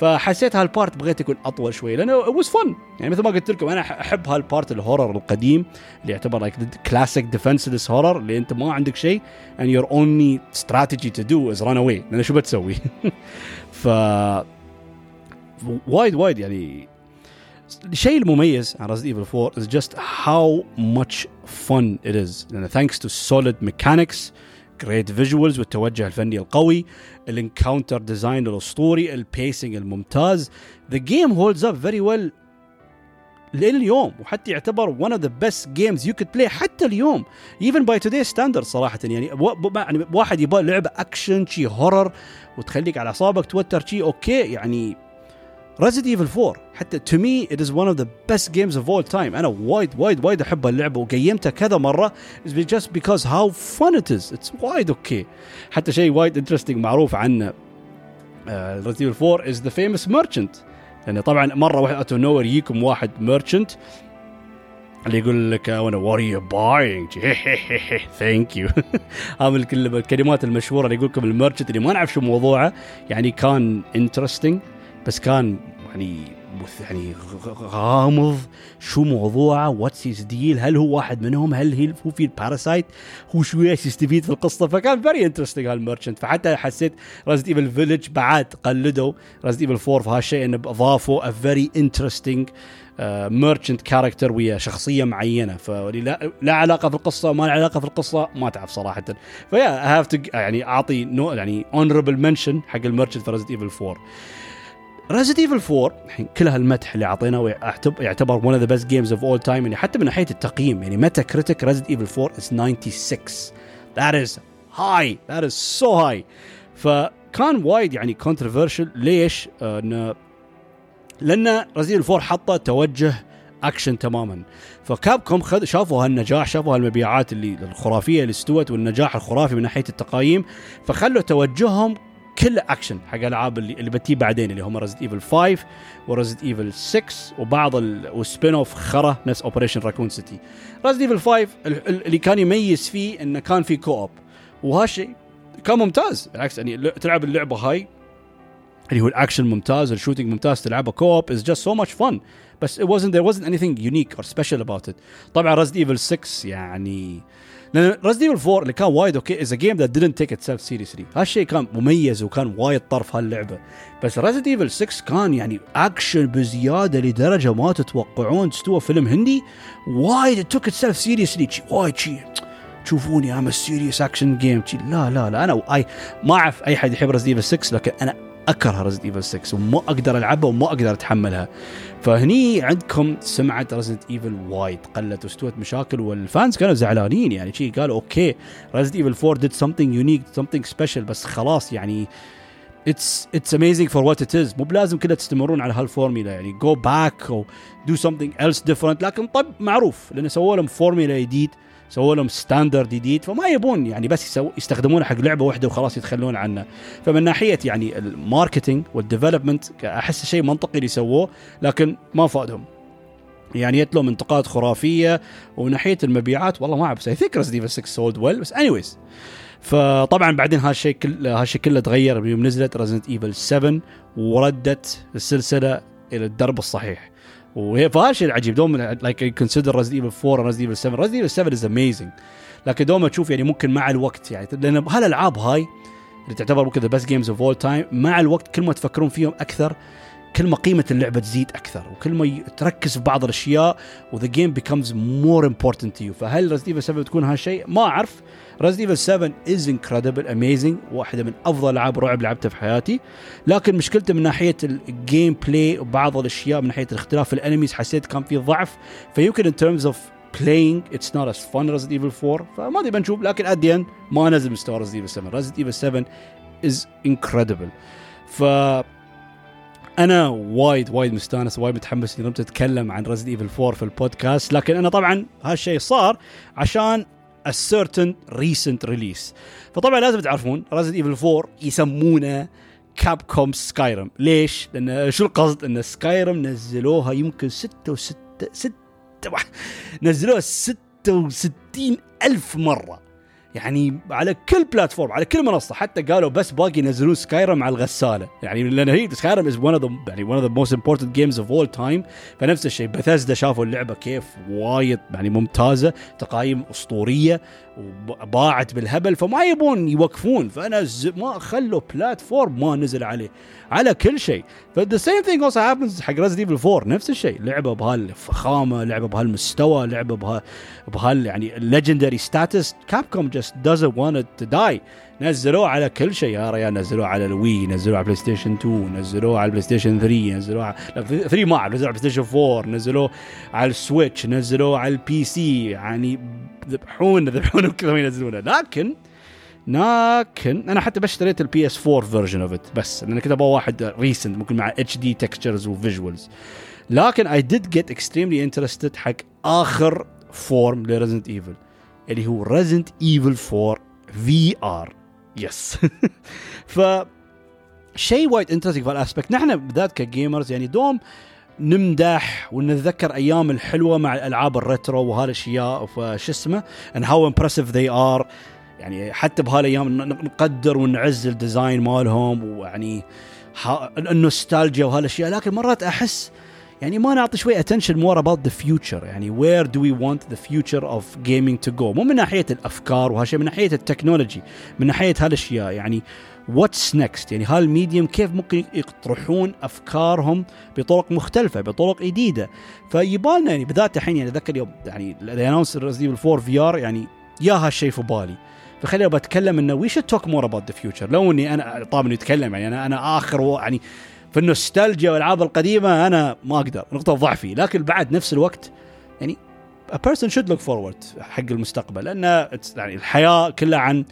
فحسيت هال part بغيت يكون أطول شوي لأنه was fun يعني مثل ما قلت لكم أنا أحب هال part ال horror القديم اللي يعتبر like classic defenseless horror اللي أنت ما عندك شيء and your only strategy to do is run away لأن شو بتسوي؟ ف وايد وايد يعني الشيء المميز عن Resident Evil 4 is just how much fun it is. لأن thanks to solid mechanics great visuals والتوجه الفني القوي ال encounter design الأسطوري ال pacing الممتاز. Game holds up very well لين اليوم وحتى يعتبر one of the best games you could play حتى اليوم. Even by today's standards صراحة يعني يعني واحد يبغى لعبة اكشن شي horror وتخليك على أعصابك توتر شي أوكي يعني Resident Evil 4 حتى to me it is one of the best games of all time. أنا وايد وايد وايد أحب اللعبة وقيمتها كذا مرة. Is just because how fun it is. It's وايد أوكي حتى شيء وايد interesting معروف عنه uh, Resident Evil 4 is the famous merchant. يعني طبعا مرة واحد out of nowhere يجيكم واحد merchant اللي يقول لك what are you buying. Thank you هذا الكلمات المشهورة اللي يقول لكم ال merchant اللي ما نعرف شو موضوعه. يعني كان interesting بس كان يعني يعني غامض. شو موضوعه؟ what's his deal هل هو واحد منهم؟ هل هو في ال parasite هو شو إيش يستفيد في القصة؟ فكان very interesting هال merchant. فحتى حسيت Resident Evil Village بعد قلدوا. Resident Evil 4 في هالشيء إنه اضافوا ا very interesting merchant character ويا شخصية معينة. فلا لا علاقة في القصة ما علاقة في القصة ما تعرف صراحة. ف yeah have يعني أعطي نو يعني honorable mention حق ال merchant في Resident Evil 4 Resident Evil 4 الحين كل هالمدح اللي اعطيناه يعتبر one of the best games of all time يعني حتى من ناحية التقييم يعني Metacritic Resident Evil 4 is 96 that is high that is so high. فكان وايد يعني controversial. ليش؟ انه لأن Resident Evil 4 حطه توجه اكشن تماما. ف Capcom خذ شافوا هالنجاح شافوا هالمبيعات اللي الخرافية اللي استوت والنجاح الخرافي من ناحية التقايم فخلوا توجههم كله اكشن حق العاب اللي اللي بتجي بعدين اللي هم Resident Evil 5 و Resident Evil 6 وبعض وال spin-off خرا نفس Operation Raccoon City Resident Evil 5 اللي كان يميز فيه إنه كان في co-op وهالشيء كان ممتاز بالعكس يعني تلعب اللعبة هاي اللي هو الاكشن ممتاز ال shooting ممتاز تلعبها co-op is just so much fun بس it wasn't there wasn't anything unique or special about it. طبعا Resident Evil 6 يعني لأن Resident Evil 4 اللي كان وايد أوكي as game that didn't take itself seriously. هالشيء كان مميز وكان وايد طرف هاللعبة. بس Resident Evil 6 كان يعني اكشن بزيادة لدرجة ما تتوقعون تستوى فيلم هندي. وايد took itself seriously. وايد شيء تشوفوني I'm serious action game لا لا لا. أنا I ما أعرف أي حد يحب Resident Evil 6 لكن أنا أكره Resident Evil 6 وما أقدر ألعبها وما أقدر أتحملها. فهني عندكم سمعة Resident Evil وايد. قلت واستوت مشاكل وال fans كانوا زعلانين يعني. شيء قالوا أوكي Resident Evil 4 did something unique something special بس خلاص يعني it's it's amazing for what it is مو بلازم كذا تستمرون على هالفورميلا يعني. go back أو do something else different لكن طب معروف لأنه سووا لهم فورميلا جديد. سووا لهم standard جديد فما يبون يعني بس يسو يستخدمونه حق لعبة واحدة وخلاص يتخلون عنه. فمن ناحية يعني ال marketing وال development أحس شيء منطقي اللي سووه لكن ما فادهم. يعني جت لهم انتقاد خرافية وناحيه المبيعات والله ما أعرف I think Resident 6 sold well بس اني فطبعا بعدين هالشيء كل هالشيء كله تغير يوم نزلت Resident Evil 7 وردت السلسلة إلى الدرب الصحيح. وهي فهالشيء العجيب دوم like consider Resident Evil 4 Resident Evil 7 Resident Evil 7 is amazing لكن دوم تشوف يعني ممكن مع الوقت يعني لأن هالألعاب هاي اللي تعتبر ممكن the best games of all time مع الوقت كل ما تفكرون فيهم أكثر كل ما قيمة اللعبة تزيد أكثر وكل ما تركز في بعض الأشياء و the game becomes more important to you فهل Resident Evil 7 بتكون هالشيء؟ ما أعرف. Resident Evil 7 is incredible amazing واحدة من أفضل ألعاب رعب لعبتها في حياتي. لكن مشكلته من ناحية ال gameplay وبعض الأشياء من ناحية الاختلاف ال enemies حسيت كان في ضعف. فيمكن in terms of playing it's not as fun Resident Evil 4 فما أدري بنشوف. لكن at the end ما نزل مستوى Resident Evil 7 Resident Evil 7 is incredible. ف أنا وايد وايد مستانس وايد متحمس إني اتكلم عن Resident Evil 4 في البودكاست. لكن أنا طبعا هالشيء صار عشان a certain recent release فطبعا لازم تعرفون Resident Evil 4 يسمونه Capcom's Skyrim ليش؟ لأن شو القصد؟ إن Skyrim نزلوها يمكن 6 و6 6 نزلوها 66 ألف مرة يعني على كل platform على كل منصة حتى قالوا بس باقي ينزلون Skyrim على الغسالة. يعني لأن هي Skyrim is one of يعني one of the most important games of all time فنفس الشيء بثزدا شافوا اللعبة كيف وايد يعني ممتازة تقايم أسطورية وباعت بالهبل فما يبون يوقفون. فأنا ما خلوا platform ما نزل عليه على كل شيء. ف the same thing also happens حق Resident Evil 4 نفس الشيء. لعبة بهالفخامه لعبة بهالمستوى لعبة بها بهال يعني ال legendary status Capcom just doesn't want it to die. نزلوه على كل شيء يا ريال نزلوه على ال Wii نزلوه على PlayStation 2 نزلوه على PlayStation 3 نزلوه على 3 ما نزلوه على PlayStation 4 نزلوه على ال Switch نزلوه على ال PC يعني ذبحون ذبحون كذا ما ينزلونه. لكن لكن أنا حتى بس اشتريت ال PS4 version of it بس لأن كذا أبغى واحد recent ممكن مع HD textures و visuals لكن I did get extremely interested حق آخر form ل Resident Evil اللي هو Resident Evil 4 VR yes ف شيء وايد interesting في ال aspect نحن بالذات ك gamers يعني دوم نمدح ونتذكر أيام الحلوة مع الالعاب ال retro وهالأشياء فشو اسمه؟ and how impressive they are. يعني حتى بهالأيام نقدر ونعز ال design مالهم ويعني النوستالجيا وهالأشياء. لكن مرات أحس يعني ما نعطي شوي attention more about the future يعني where do we want the future of gaming to go مو من ناحية الأفكار وهالشيء من ناحية ال technology من ناحية هالأشياء. يعني what's next يعني هال medium كيف ممكن يطرحون أفكارهم بطرق مختلفة بطرق جديدة. فيبالنا يعني بالذات الحين يعني أتذكر يوم يعني announce Resident 4 VR يعني يا هالشيء في بالي. فخليني بتكلم إنه we should talk more about the future لو إني أنا طبعا يتكلم يعني أنا أنا آخر يعني في النوستالجيا والألعاب القديمة أنا ما أقدر نقطة ضعفي. لكن بعد نفس الوقت يعني a person should look forward حق المستقبل لأن يعني الحياة كلها عن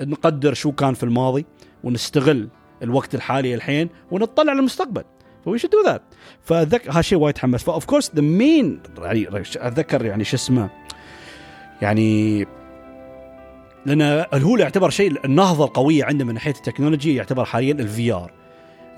نقدر شو كان في الماضي ونستغل الوقت الحالي الحين ونطلع للمستقبل ف we should do that فذك هالشيء وايد حمس. ف of course the main يعني أتذكر يعني شو اسمه يعني لأن هو يعتبر شيء النهضة القوية عندنا من ناحية ال technology يعتبر حاليا ال VR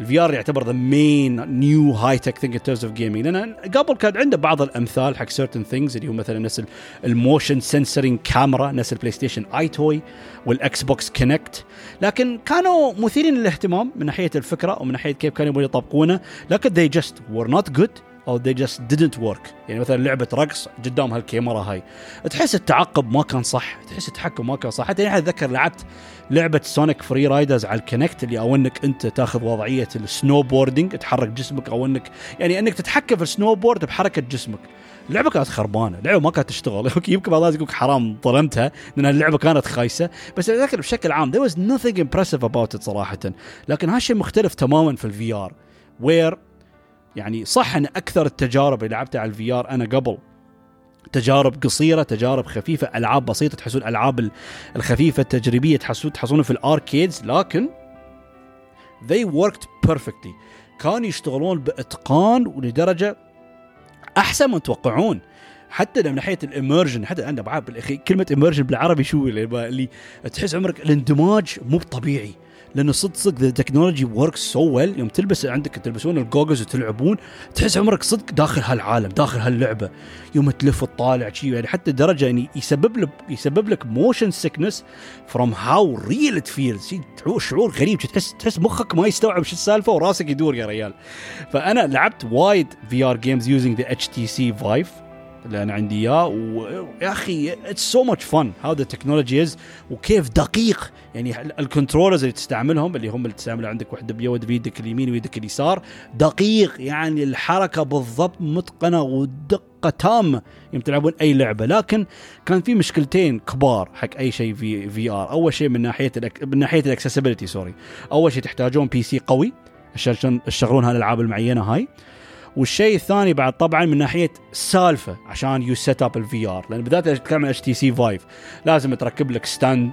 ال VR يعتبر the main new high tech thing in terms of gaming لأن قبل كان عنده بعض الأمثال حق certain things اللي هو مثلا نفس ال motion sensoring camera نفس ال PlayStation EyeToy وال Xbox Kinect لكن كانوا مثيرين للاهتمام من ناحية الفكرة ومن ناحية كيف كانوا يبغون يطبقونه. لكن they just were not good أو they just didn't work. يعني مثلا لعبة رقص قدام هالكاميرا هاي. تحس التعقب ما كان صح تحس التحكم ما كان صح. حتى يعني أتذكر لعبت لعبة Sonic Free Riders على ال Kinect اللي أو انك أنت تاخذ وضعية ال snowboarding تحرك جسمك أو انك يعني أنك تتحكم في ال snowboard بحركة جسمك. اللعبة كانت خربانة اللعبه ما كانت تشتغل. يمكن بعض الناس يقول حرام ظلمتها لأن اللعبة كانت خايسة. بس أتذكر بشكل عام there was nothing impressive about it صراحة. لكن هالشيء مختلف تماما في ال VR where يعني صح إن أكثر التجارب اللي لعبتها على ال VR أنا قبل تجارب قصيرة تجارب خفيفة ألعاب بسيطة تحسون الالعاب الخفيفة التجريبية تحسون تحصلون في ال arcades لكن they worked perfectly. كانوا يشتغلون بإتقان ولدرجة أحسن ما تتوقعون. حتى من ناحيه ال immersion حتى أنا بعرف كلمة immersion بالعربي شو اللي تحس عمرك الإندماج مو طبيعي. لأنه صدق صدق the technology works so well يوم تلبس عندك تلبسون ال goggles وتلعبون تحس عمرك صدق داخل هالعالم داخل هاللعبة. يوم تلف وتطالع شيء يعني حتى درجة يعني يسبب لك يسبب لك motion sickness from how real it feels شعور غريب تحس تحس مخك ما يستوعب شو السالفة وراسك يدور يا ريال. فأنا لعبت وايد VR games using the HTC Vive اللي أنا عندي إياه. ويا أخي it's so much fun how the technology is وكيف دقيق. يعني ال controllers اللي تستعملهم اللي هم اللي تستعمل عندك واحدة بيد بيدك اليمين ويدك اليسار دقيق. يعني الحركة بالضبط متقنة ودقة تامة. يوم تلعبون أي لعبة. لكن كان في مشكلتين كبار حق أي شيء في VR أول شيء من ناحية من ناحية ال accessibility sorry أول شيء تحتاجون PC قوي. عشان تشغلون هالالعاب المعينة هاي. والشيء الثاني بعد طبعا من ناحية سالفة عشان you set up ال VR لأن بالذات تتكلم عن HTC Vive لازم تركب لك stand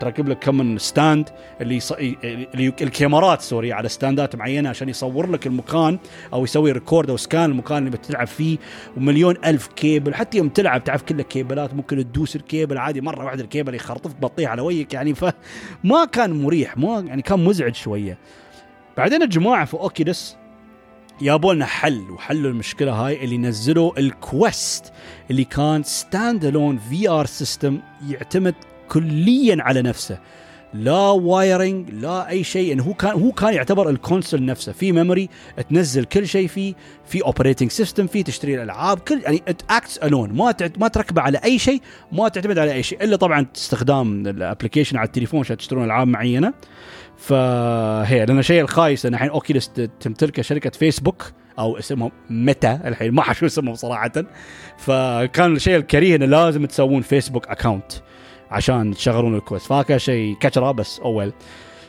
تركب لك كم stand اللي يص... اللي الكاميرات sorry على ستاندات معينة عشان يصور لك المكان أو يسوي record أو scan المكان اللي بتلعب فيه. ومليون ألف كيبل حتى يوم تلعب تعرف كل كيبلات ممكن تدوس الكيبل عادي مرة واحدة الكيبل يخرطفك بطيح على وجهك يعني. فما كان مريح ما يعني كان مزعج شوية. بعدين الجماعه في Oculus جابوا لنا حل وحلوا المشكلة هاي اللي نزلوا ال Quest اللي كان standalone VR system يعتمد كليا على نفسه. لا wiring لا أي شيء انه هو كان هو كان يعتبر ال console نفسه. في memory تنزل كل شيء فيه في operating system فيه تشتري الألعاب كل يعني it acts alone ما ما تركبه على أي شيء ما تعتمد على أي شيء. إلا طبعا استخدام ال application على التليفون عشان تشترون ألعاب معينة. فهي لأن الشيء الخايس إن الحين اوكيلس تمتلكه شركة فيسبوك أو اسمهم Meta الحين ما شو اسمهم صراحة. فكان الشيء الكريه انه لازم تسوون فيسبوك account عشان تشغلون ال Quest فكان شيء كشره بس اول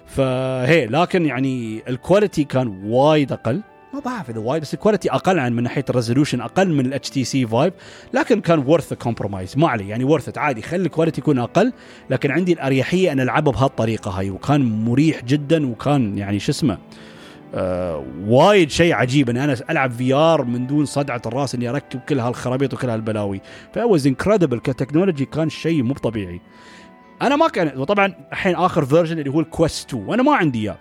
فهي لكن يعني ال quality كان وايد أقل. ما بعرف إذا وايد بس ال quality أقل عن من ناحية ال resolution أقل من ال HTC Vive لكن كان worth compromise ما عليه يعني worth عادي خلي ال quality يكون أقل. لكن عندي الأريحية أن ألعبه بهالطريقة هاي وكان مريح جدا وكان يعني شو اسمه آه وايد شيء عجيب. إني أنا ألعب VR من دون صدعة الرأس إني أركب كل هالخرابيط وكل هالبلاوي. ف was incredible ك technology كان شيء مو طبيعي. أنا ما كان وطبعا الحين آخر version اللي هو ال Quest 2 وأنا ما عندي إياه.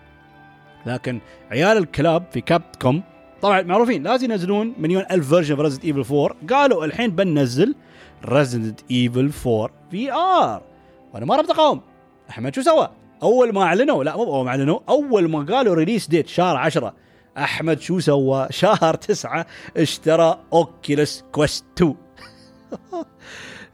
لكن عيال الكلاب في Capcom طبعا معروفين لازم ينزلون مليون ألف version في Resident Evil 4 قالوا الحين بننزل Resident Evil 4 VR وأنا ما ربط قوم أحمد شو سوى؟ أول ما أعلنوا لا مو أول ما أعلنوا أول ما قالوا release date شهر 10 أحمد شو سوى؟ شهر 9 اشترى Oculus Quest 2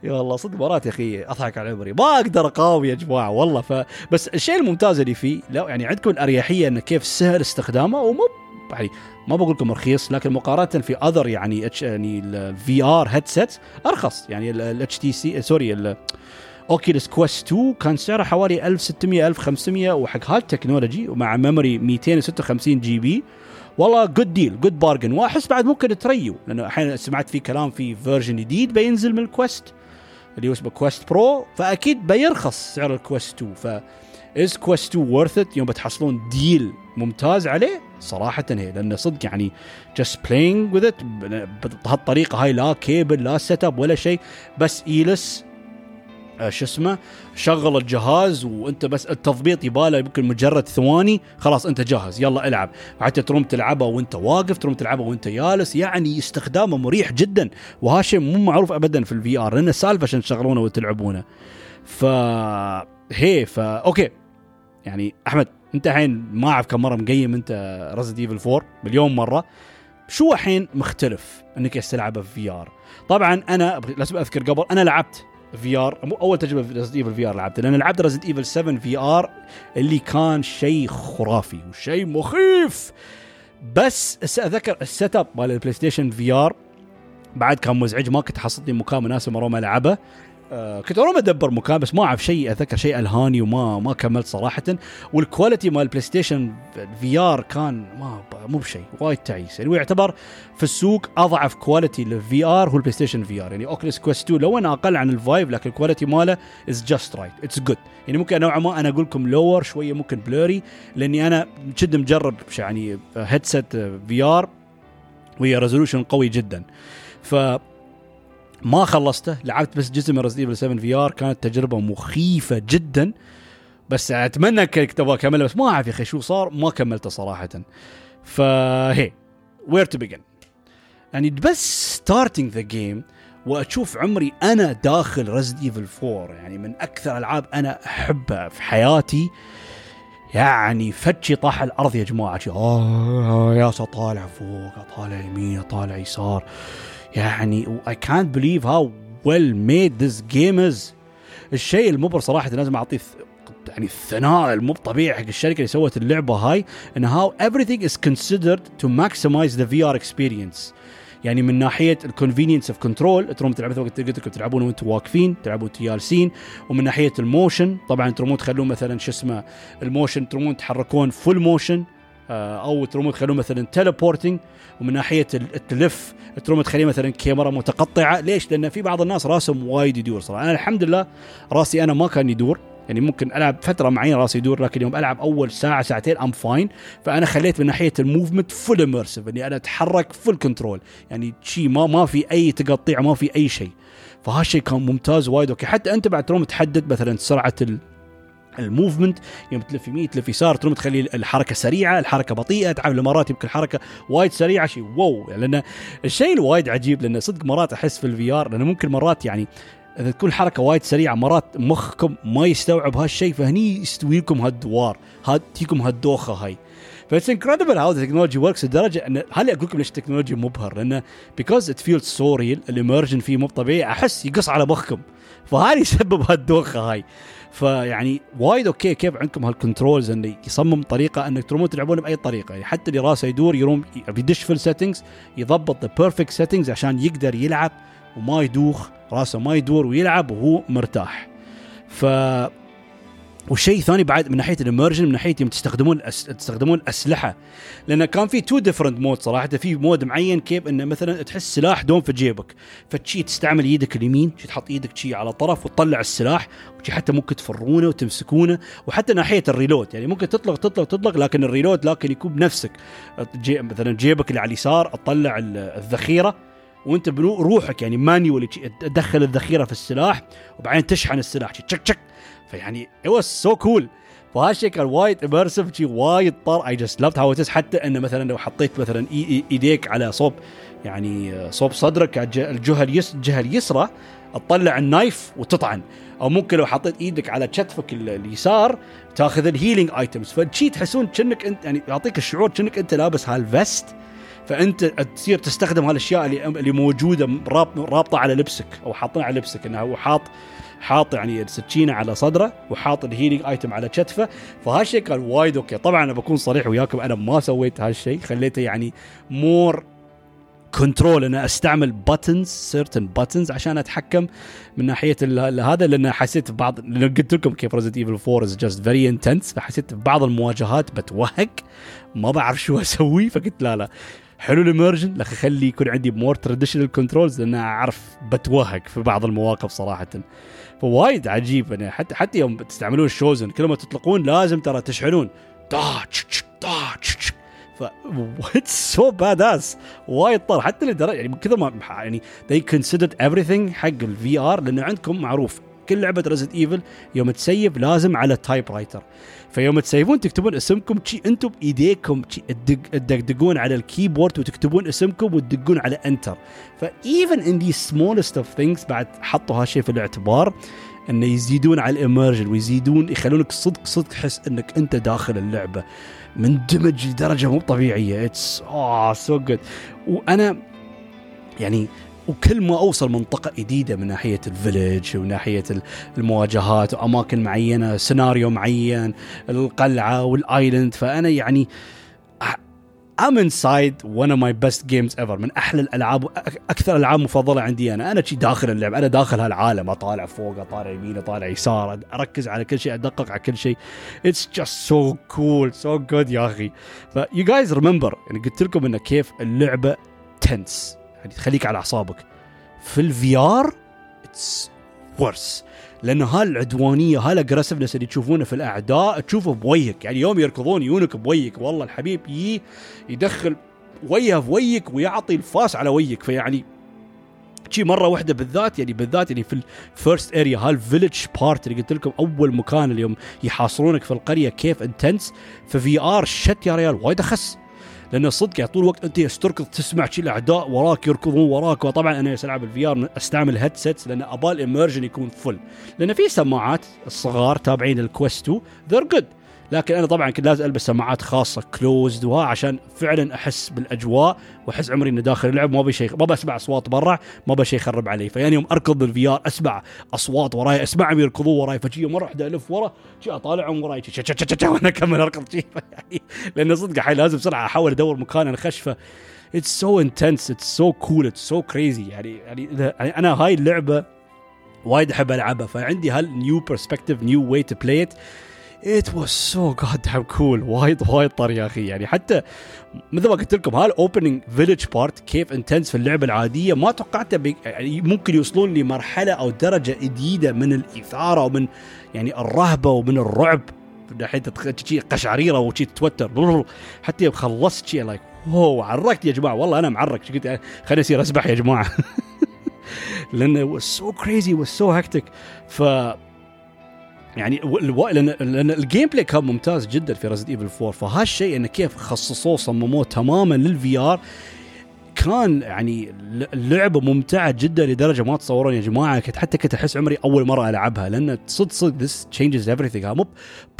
يا والله صدق مرات يا أخي أضحك على عمري. ما أقدر أقاوم يا جماعة والله. ف بس الشيء الممتاز اللي فيه لو يعني عندكم الأريحية انه كيف سهل استخدامه ومو يعني ما بقول لكم رخيص لكن مقارنة في other يعني H يعني ال VR headset أرخص. يعني ال HTC sorry Oculus Quest 2 كان سعره حوالي 1600 1500 وحق هال technology ومع memory 256 GB. والله good deal good bargain وأحس بعد ممكن true لأنه الحين سمعت في كلام في version جديد بينزل من ال Quest اللي هو اسمه Quest Pro فأكيد بيرخص سعر ال Quest 2 ف is Quest 2 worth it يوم بتحصلون deal ممتاز عليه صراحة هي لأنه صدق يعني just playing with بهالطريقة هاي لا كيبل لا set up ولا شيء بس else آه، شو اسمه شغل الجهاز وانت بس التضبيط يباله يمكن مجرد ثواني خلاص انت جاهز يلا العب. حتى تروم تلعبه وانت واقف تروم تلعبه وانت جالس يعني استخدامه مريح جدا. وهذا مو معروف ابدا في ال VR لأنه سالفه عشان تشغلونه وتلعبونه. ف هي فا okay. يعني أحمد أنت الحين ما أعرف كم مرة مقيم أنت Resident Evil 4 مليون مرة. شو الحين مختلف إنك تلعبه في VR طبعا أنا لازم أذكر قبل أنا لعبت VR مو أول تجربة في Resident Evil VR لعبتها لأن لعبت Resident Evil 7 VR اللي كان شيء خرافي وشيء مخيف. بس اتذكر ال set up مال ال PlayStation VR بعد كان مزعج ما كنت حصلت مكان مناسب اروم العبه آه كنت اروم أدبر مكان بس ما أعرف شيء أتذكر شيء ألهاني وما ما كملت صراحة. وال quality مال ال PlayStation VR كان ما مو بشيء وايد تعيس. يعني يعتبر في السوق أضعف quality لل VR هو ال PlayStation VR يعني Oculus Quest 2 لو انه أقل عن ال Vive لكن ال quality ماله is just right it's good يعني ممكن نوعا ما أنا أقول لكم lower شوية ممكن blurry لأني أنا جد مجرب يعني headset VR وهي resolution قوي جدا. ف ما خلصته لعبت بس جزء من Resident 7 VR كانت تجربة مخيفة جدا. بس أتمنى كنت أبغى أكملها بس ما أعرف يا أخي شو صار ما كملته صراحة. فهي where to begin يعني بس starting the game وأشوف عمري أنا داخل Resident Evil 4 يعني من أكثر ألعاب أنا أحبها في حياتي. يعني فتشي طاح الأرض يا جماعة آه يا طالع فوق طالع يمين طالع يسار. يعني I can't believe how well made this game is. الشيء المبهر صراحة لازم اعطيه يعني الثناء المو طبيعي حق الشركة اللي سوت اللعبة هاي إن how everything is considered to maximize the VR experience. يعني من ناحية ال convenience of control تروم تلعبون وقت قلت لكم تلعبون وأنتم واقفين تلعبون جالسين ومن ناحية ال motion طبعا ترومون تخلون مثلا شو اسمه ال motion ترومون تحركون full motion أو ترومون تخلون مثلا teleporting ومن ناحية التلف تروم تخليه مثلا كاميرا متقطعة. ليش؟ لأن في بعض الناس راسهم وايد يدور صراحة. أنا الحمد لله راسي أنا ما كان يدور. يعني ممكن ألعب فترة معينة راسي يدور لكن يوم ألعب أول ساعة ساعتين I'm fine فأنا خليت من ناحية ال movement full immersive إني أنا أتحرك full control يعني شيء ما ما في أي تقطيع ما في أي شيء. فهالشيء كان ممتاز وايد. okay حتى أنت بعد تروم تحدد مثلا سرعة ال movement. يوم تلف يمين تلف يسار تروم تخلي الحركة سريعة الحركة بطيئة تعامل مرات يمكن الحركه وايد سريعة شيء wow. لأن الشيء الوايد عجيب لأن صدق مرات أحس في ال VR لأنه ممكن مرات يعني إذا تكون حركه وايد سريعة مرات مخكم ما يستوعب هالشيء فهني يستوي لكم هالدوار تجيكم هالدوخة هاي. ف it's incredible how technology works لدرجة ان هل أقول لكم ليش التكنولوجيا مبهر؟ لأنه because it feels so real ال immersion فيه مو طبيعي أحس يقص على مخكم. فهذا يسبب هالدوخة هاي. فيعني وايد okay كيف عندكم هال controls انه يصمم طريقة إنك ترمون تلعبون بأي طريقة. يعني حتى اللي راسه يدور يروم بيدش في ال settings يضبط the perfect settings عشان يقدر يلعب وما يدوخ راسه ما يدور ويلعب وهو مرتاح. ف والشيء الثاني بعد من ناحية ال immersion من ناحية يوم تستخدمون أس... تستخدمون اسلحه لأن كان في two different mode صراحة. في mode معين كيف إنه مثلا تحس سلاح دوم في جيبك. فتشي تستعمل يدك اليمين تحط إيدك شي على طرف وتطلع السلاح وشي حتى ممكن تفرونه وتمسكونه. وحتى ناحية ال reload يعني ممكن تطلق تطلق تطلق لكن ال reload لكن يكون بنفسك. جي... مثلا جيبك اللي على اليسار تطلع الذخيرة وأنت بروحك يعني manually تدخل الذخيرة في السلاح وبعدين تشحن السلاح تشك تشك. فيعني it was so cool. فهالشيء كان وايد immersive شيء وايد طار. I just loved how حتى إنه مثلا لو حطيت مثلا إيديك على صوب يعني صوب صدرك الجهة الجهة اليسرى تطلع ال knife وتطعن. أو ممكن لو حطيت إيدك على كتفك اليسار تاخذ ال healing items فشي تحسون كأنك انت يعني يعطيك الشعور كأنك أنت لابس هال vest فأنت تصير تستخدم هالأشياء اللي اللي موجودة رابطة على لبسك أو حاطينها على لبسك انه هو حاط حاط يعني السكينة على صدره وحاط ال healing item على كتفه. فهالشيء كان وايد okay. طبعا أنا بكون صريح وياكم أنا ما سويت هالشيء. خليته يعني more control أنا أستعمل buttons certain buttons عشان أتحكم من ناحية هذا لأن حسيت ببعض لأن قلت لكم كيف Resident Evil 4 is just very intense فحسيت ببعض المواجهات بتوهق ما بعرف شو أسوي. فقلت لا لا. حلو ال immersion لكن خلي يكون عندي more traditional controls لأن أعرف بتوهق في بعض المواقف صراحة. فوايد عجيب يعني حتى حتى يوم تستعملون ال shotgun كل ما تطلقون لازم ترى دا ف it's so badass وايد طار حتى لدرجة يعني كذا ما يعني they considered everything حق ال VR لأنه عندكم معروف كل لعبة Resident Evil يوم تسيف لازم على typewriter فيوم تسيفون تكتبون اسمكم شي أنتم بايديكم تدقدقون على ال keyboard وتكتبون اسمكم وتدقون على enter ف even in the smallest of things بعد حطوا هالشيء في الاعتبار إنه يزيدون على ال immersion ويزيدون يخلونك صدق صدق تحس إنك أنت داخل اللعبة. مندمج لدرجة مو طبيعية. it's آه so good وأنا يعني وكل ما أوصل منطقة جديدة من ناحية ال village ومن ناحية المواجهات وأماكن معينة سيناريو معين القلعة وال island فأنا يعني I'm inside one of my best games ever من أحلى الألعاب أكثر الالعاب مفضلة عندي أنا. أنا شي داخل اللعب أنا داخل هالعالم اطالع فوق اطالع يمين اطالع يسار أركز على كل شيء أدقق على كل شيء. It's just so cool so good يا أخي. ف you guys remember يعني قلت لكم انه كيف اللعبة tense تخليك على أعصابك. في ال VR it's worse لأنه هالعدوانية هال aggressiveness اللي تشوفونه في الأعداء تشوفه بوجهك يعني يوم يركضون يونك بوجهك والله الحبيب يي يدخل وجهه في وجهك ويعطي الفاس على وجهك فيعني شي مرة واحدة بالذات يعني بالذات يعني في ال first area هال village part اللي قلت لكم أول مكان اليوم يحاصرونك في القرية كيف intense في VR shit يا ريال وايد أخس. لأن صدق يعني طول الوقت. أنت تركض تسمع شي الأعداء وراك يركضون وراك. وطبعا أنا العب ال VR أستعمل headsets لأن ابا ال immersion يكون full لأن في سماعات الصغار تابعين ال Quest 2 they're good لكن أنا طبعا كنت لازم ألبس سماعات خاصة closed وها عشان فعلا أحس بالأجواء وأحس عمري إني داخل اللعب. ما بشيء ما بسمع أصوات برا ما بشيء يخرب علي. فيعني يوم أركض بال VR أسمع أصوات وراي اسمعهم يركضون وراي فجي مره واحدة الف ورا شي اطالعهم وراي وأنا أكمل أركض يعني لأنه صدق حي لازم بسرعة أحاول أدور مكان أنخش فيه it's so intense it's so cool it's so crazy يعني يعني أنا هاي اللعبة وايد أحب ألعبها. فعندي هال new perspective new way to play it it was so goddamn cool وايد وايد طر يا أخي. يعني حتى مثل ما قلت لكم هال opening village part كيف intense في اللعبة العادية ما توقعته يعني ممكن يوصلون لمرحلة أو درجة جديدة من الإثارة ومن يعني الرهبة ومن الرعب. من ناحية قشعريرة وشي تتوتر. حتى يوم خلصت شيء like oh عرقت يا جماعة. والله أنا معرق. قلت؟ خليني أصير أسبح يا جماعة. لأنه so crazy و so hectic ف يعني لأن لأن ال gameplay كان ممتاز جدا في Resident Evil 4 فهالشيء إنه كيف خصصوه صمموه تماما لل VR وكان يعني اللعبه ممتعة جدا لدرجة ما تصورون يا جماعة. كنت حتى كنت أحس عمري أول مرة ألعبها لأن صدق صدق this changes everything. هذا مو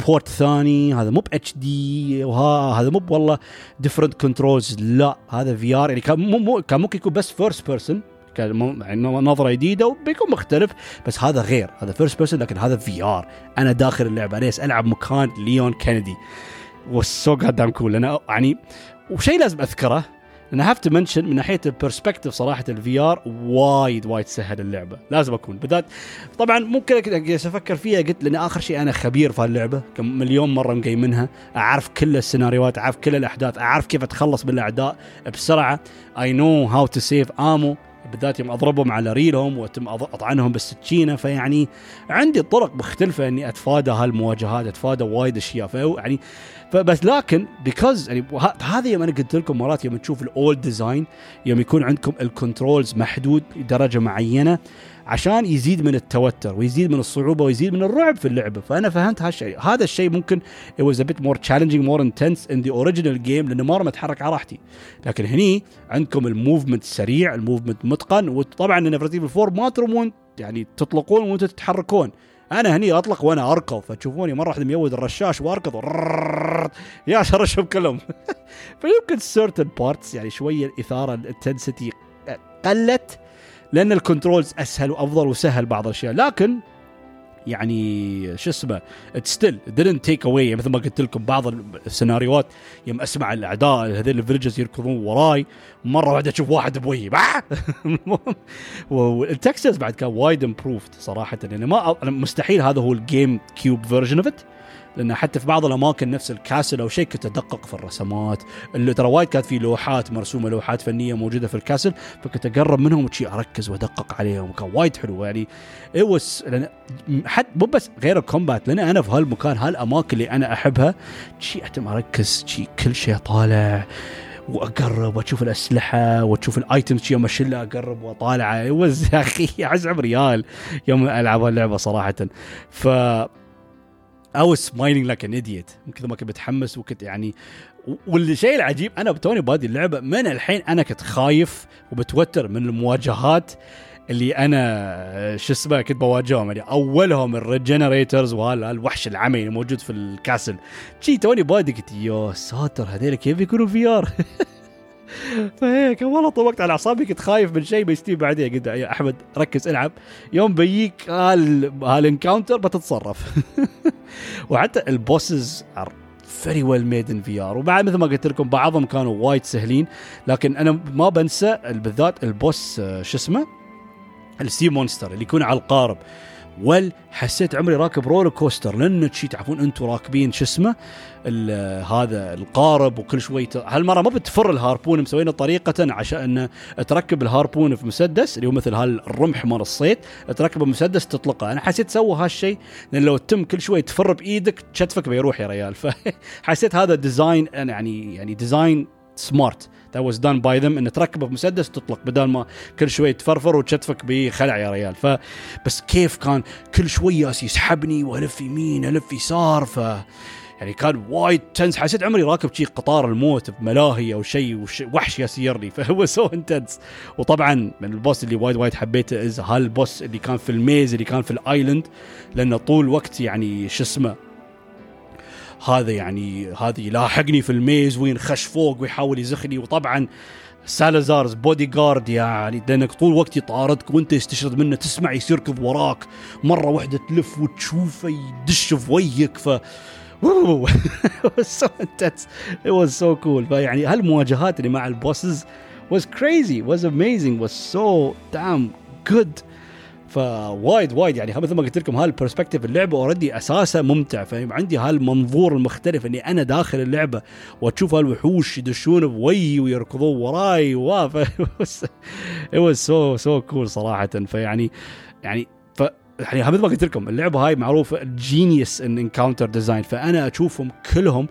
port ثاني هذا مو HD هذا مو والله different controls لا. هذا VR يعني كان مو كان ممكن يكون بس first person نظره جديدة وبيكون مختلف بس هذا غير هذا first person لكن هذا VR أنا داخل اللعبة أنا ألعب مكان ليون كينيدي و it's so goddamn cool أنا يعني وشيء لازم أذكره I have to mention من ناحية ال perspective صراحة ال VR وايد وايد سهل اللعبة. لازم أكون. بدات طبعا ممكن أفكر فيها قلت لأن آخر شيء أنا خبير في هاللعبة. كم مليون مرة مقيمنها أعرف كل السيناريوهات أعرف كل الأحداث أعرف كيف اتخلص من الاعداء بسرعة. I know how to save ammo بالذات يوم أضربهم على ريلهم واتم أطعنهم بالسكينه فيعني عندي طرق مختلفة إني أتفادى هالمواجهات أتفادى وايد أشياء فيعني فبس لكن because يعني هذا يوم أنا قلت لكم مرات يوم تشوف ال old design يوم يكون عندكم ال controls محدود درجة معينة عشان يزيد من التوتر ويزيد من الصعوبة ويزيد من الرعب في اللعبة. فأنا فهمت هالشيء. هذا الشيء ممكن it was a bit more challenging more intense in the original game لأنه ما اتحرك على راحتي. لكن هني عندكم ال movement سريع ال movement متقن وطبعا إن 4 ما ترمون يعني تطلقون وأنتم تتحركون. أنا هني أطلق وأنا أركض. فتشوفوني مرة واحدة ميود الرشاش وأركض. يا ارشهم كلهم. فيمكن certain parts يعني شوية الإثارة ال intensity قلت. لأن ال controls أسهل وأفضل وسهل بعض الأشياء. لكن يعني شو اسمه still didn't take away مثل ما قلت لكم بعض السيناريوهات يوم أسمع الأعداء هذول ال villagers يركضون وراي مرة واحدة أشوف واحد بوجهي وال textures بعد كان وايد improved صراحة. يعني ما مستحيل هذا هو ال GameCube version of it لأن حتى في بعض الأماكن نفس ال castle أو شيء كنت ادقق في الرسمات اللي ترى وايد كانت في لوحات مرسومة لوحات فنية موجودة في ال castle فكنت أقرب منهم وشي أركز وأدقق عليهم وكان وايد حلو. يعني awesome لأن حد مو بس غير ال combat لأن أنا في هالمكان هالأماكن اللي أنا أحبها شي اهتم أركز شي كل شيء طالع وأقرب وأشوف الأسلحة وأشوف ال items يوم اشيلها أقرب واطالع يا أخي ازعم ريال يوم ألعب اللعبة صراحة. ف I was smiling like an idiot. من كثر ما كنت متحمس وكنت يعني والشيء العجيب أنا توني بادي اللعبة من الحين أنا كنت خايف وبتوتر من المواجهات اللي أنا شو اسمه كنت بواجههم. يعني أولهم ال Regenerators وهذا الوحش العمي اللي موجود في ال castle شي توني بادي قلت يا ساتر هذول كيف يكونوا VR فهيك والله طوقت على أعصابي كنت خايف من شيء بيستوي بعدين قلت يا أحمد ركز العب. يوم بيجيك هال هال encounter بتتصرف. وحتى ال bosses very well made in VR وبعد مثل ما قلت لكم بعضهم كانوا وايد سهلين لكن أنا ما بنسى بالذات ال boss آه، شو اسمه؟ ال sea monster اللي يكون على القارب. ول حسيت عمري راكب roller coaster لأن شي تعرفون أنتم راكبين شو اسمه؟ هذا القارب وكل شوي هالمرة ما بتفر ال harpoon مسوينه طريقة عشان تركب ال harpoon في مسدس اللي هو مثل هالرمح مال الصيد تركبه مسدس تطلقه. أنا حسيت سوى هالشيء لأن لو تم كل شوي تفر بإيدك شتفك بيروح يا ريال. فحسيت هذا design يعني يعني design smart that was done by them. إن تركبه بمسدس تطلق بدل ما كل شوي تفرفر وتشتفك بخلع يا ريال. فبس كيف كان كل شوي يسحبني وألف يمين ألف يسار. ف يعني كان وايد tense. حسيت عمري راكب شي قطار الموت بملاهي أو شيء وحش يسيرني فهو so intense وطبعا من ال boss اللي وايد وايد حبيته is هال boss اللي كان في ال maze اللي كان في ال island. لأنه طول وقت يعني شو اسمه هذا يعني هذا يلاحقني في ال maze وينخش فوق ويحاول يزخني. وطبعا Salazar's bodyguard يعني لأنك طول الوقت يطاردك وأنت يستشرد منه تسمع يركض وراك مرة واحدة تلف وتشوفه يدش في وجهك ف it was so cool. فيعني هالمواجهات اللي مع ال bosses was crazy was amazing was so damn good. فوايد وايد يعني مثل ما قلت لكم هال perspective اللعبة already أساسا ممتع فاهم؟ عندي هالمنظور المختلف إني أنا داخل اللعبة وأشوف هالوحوش يدشون بوي ويركضون وراي واف it was so so cool صراحة. فيعني يعني ف يعني مثل ما قلت لكم اللعبة هاي معروفة genius in encounter design فأنا أشوفهم كلهم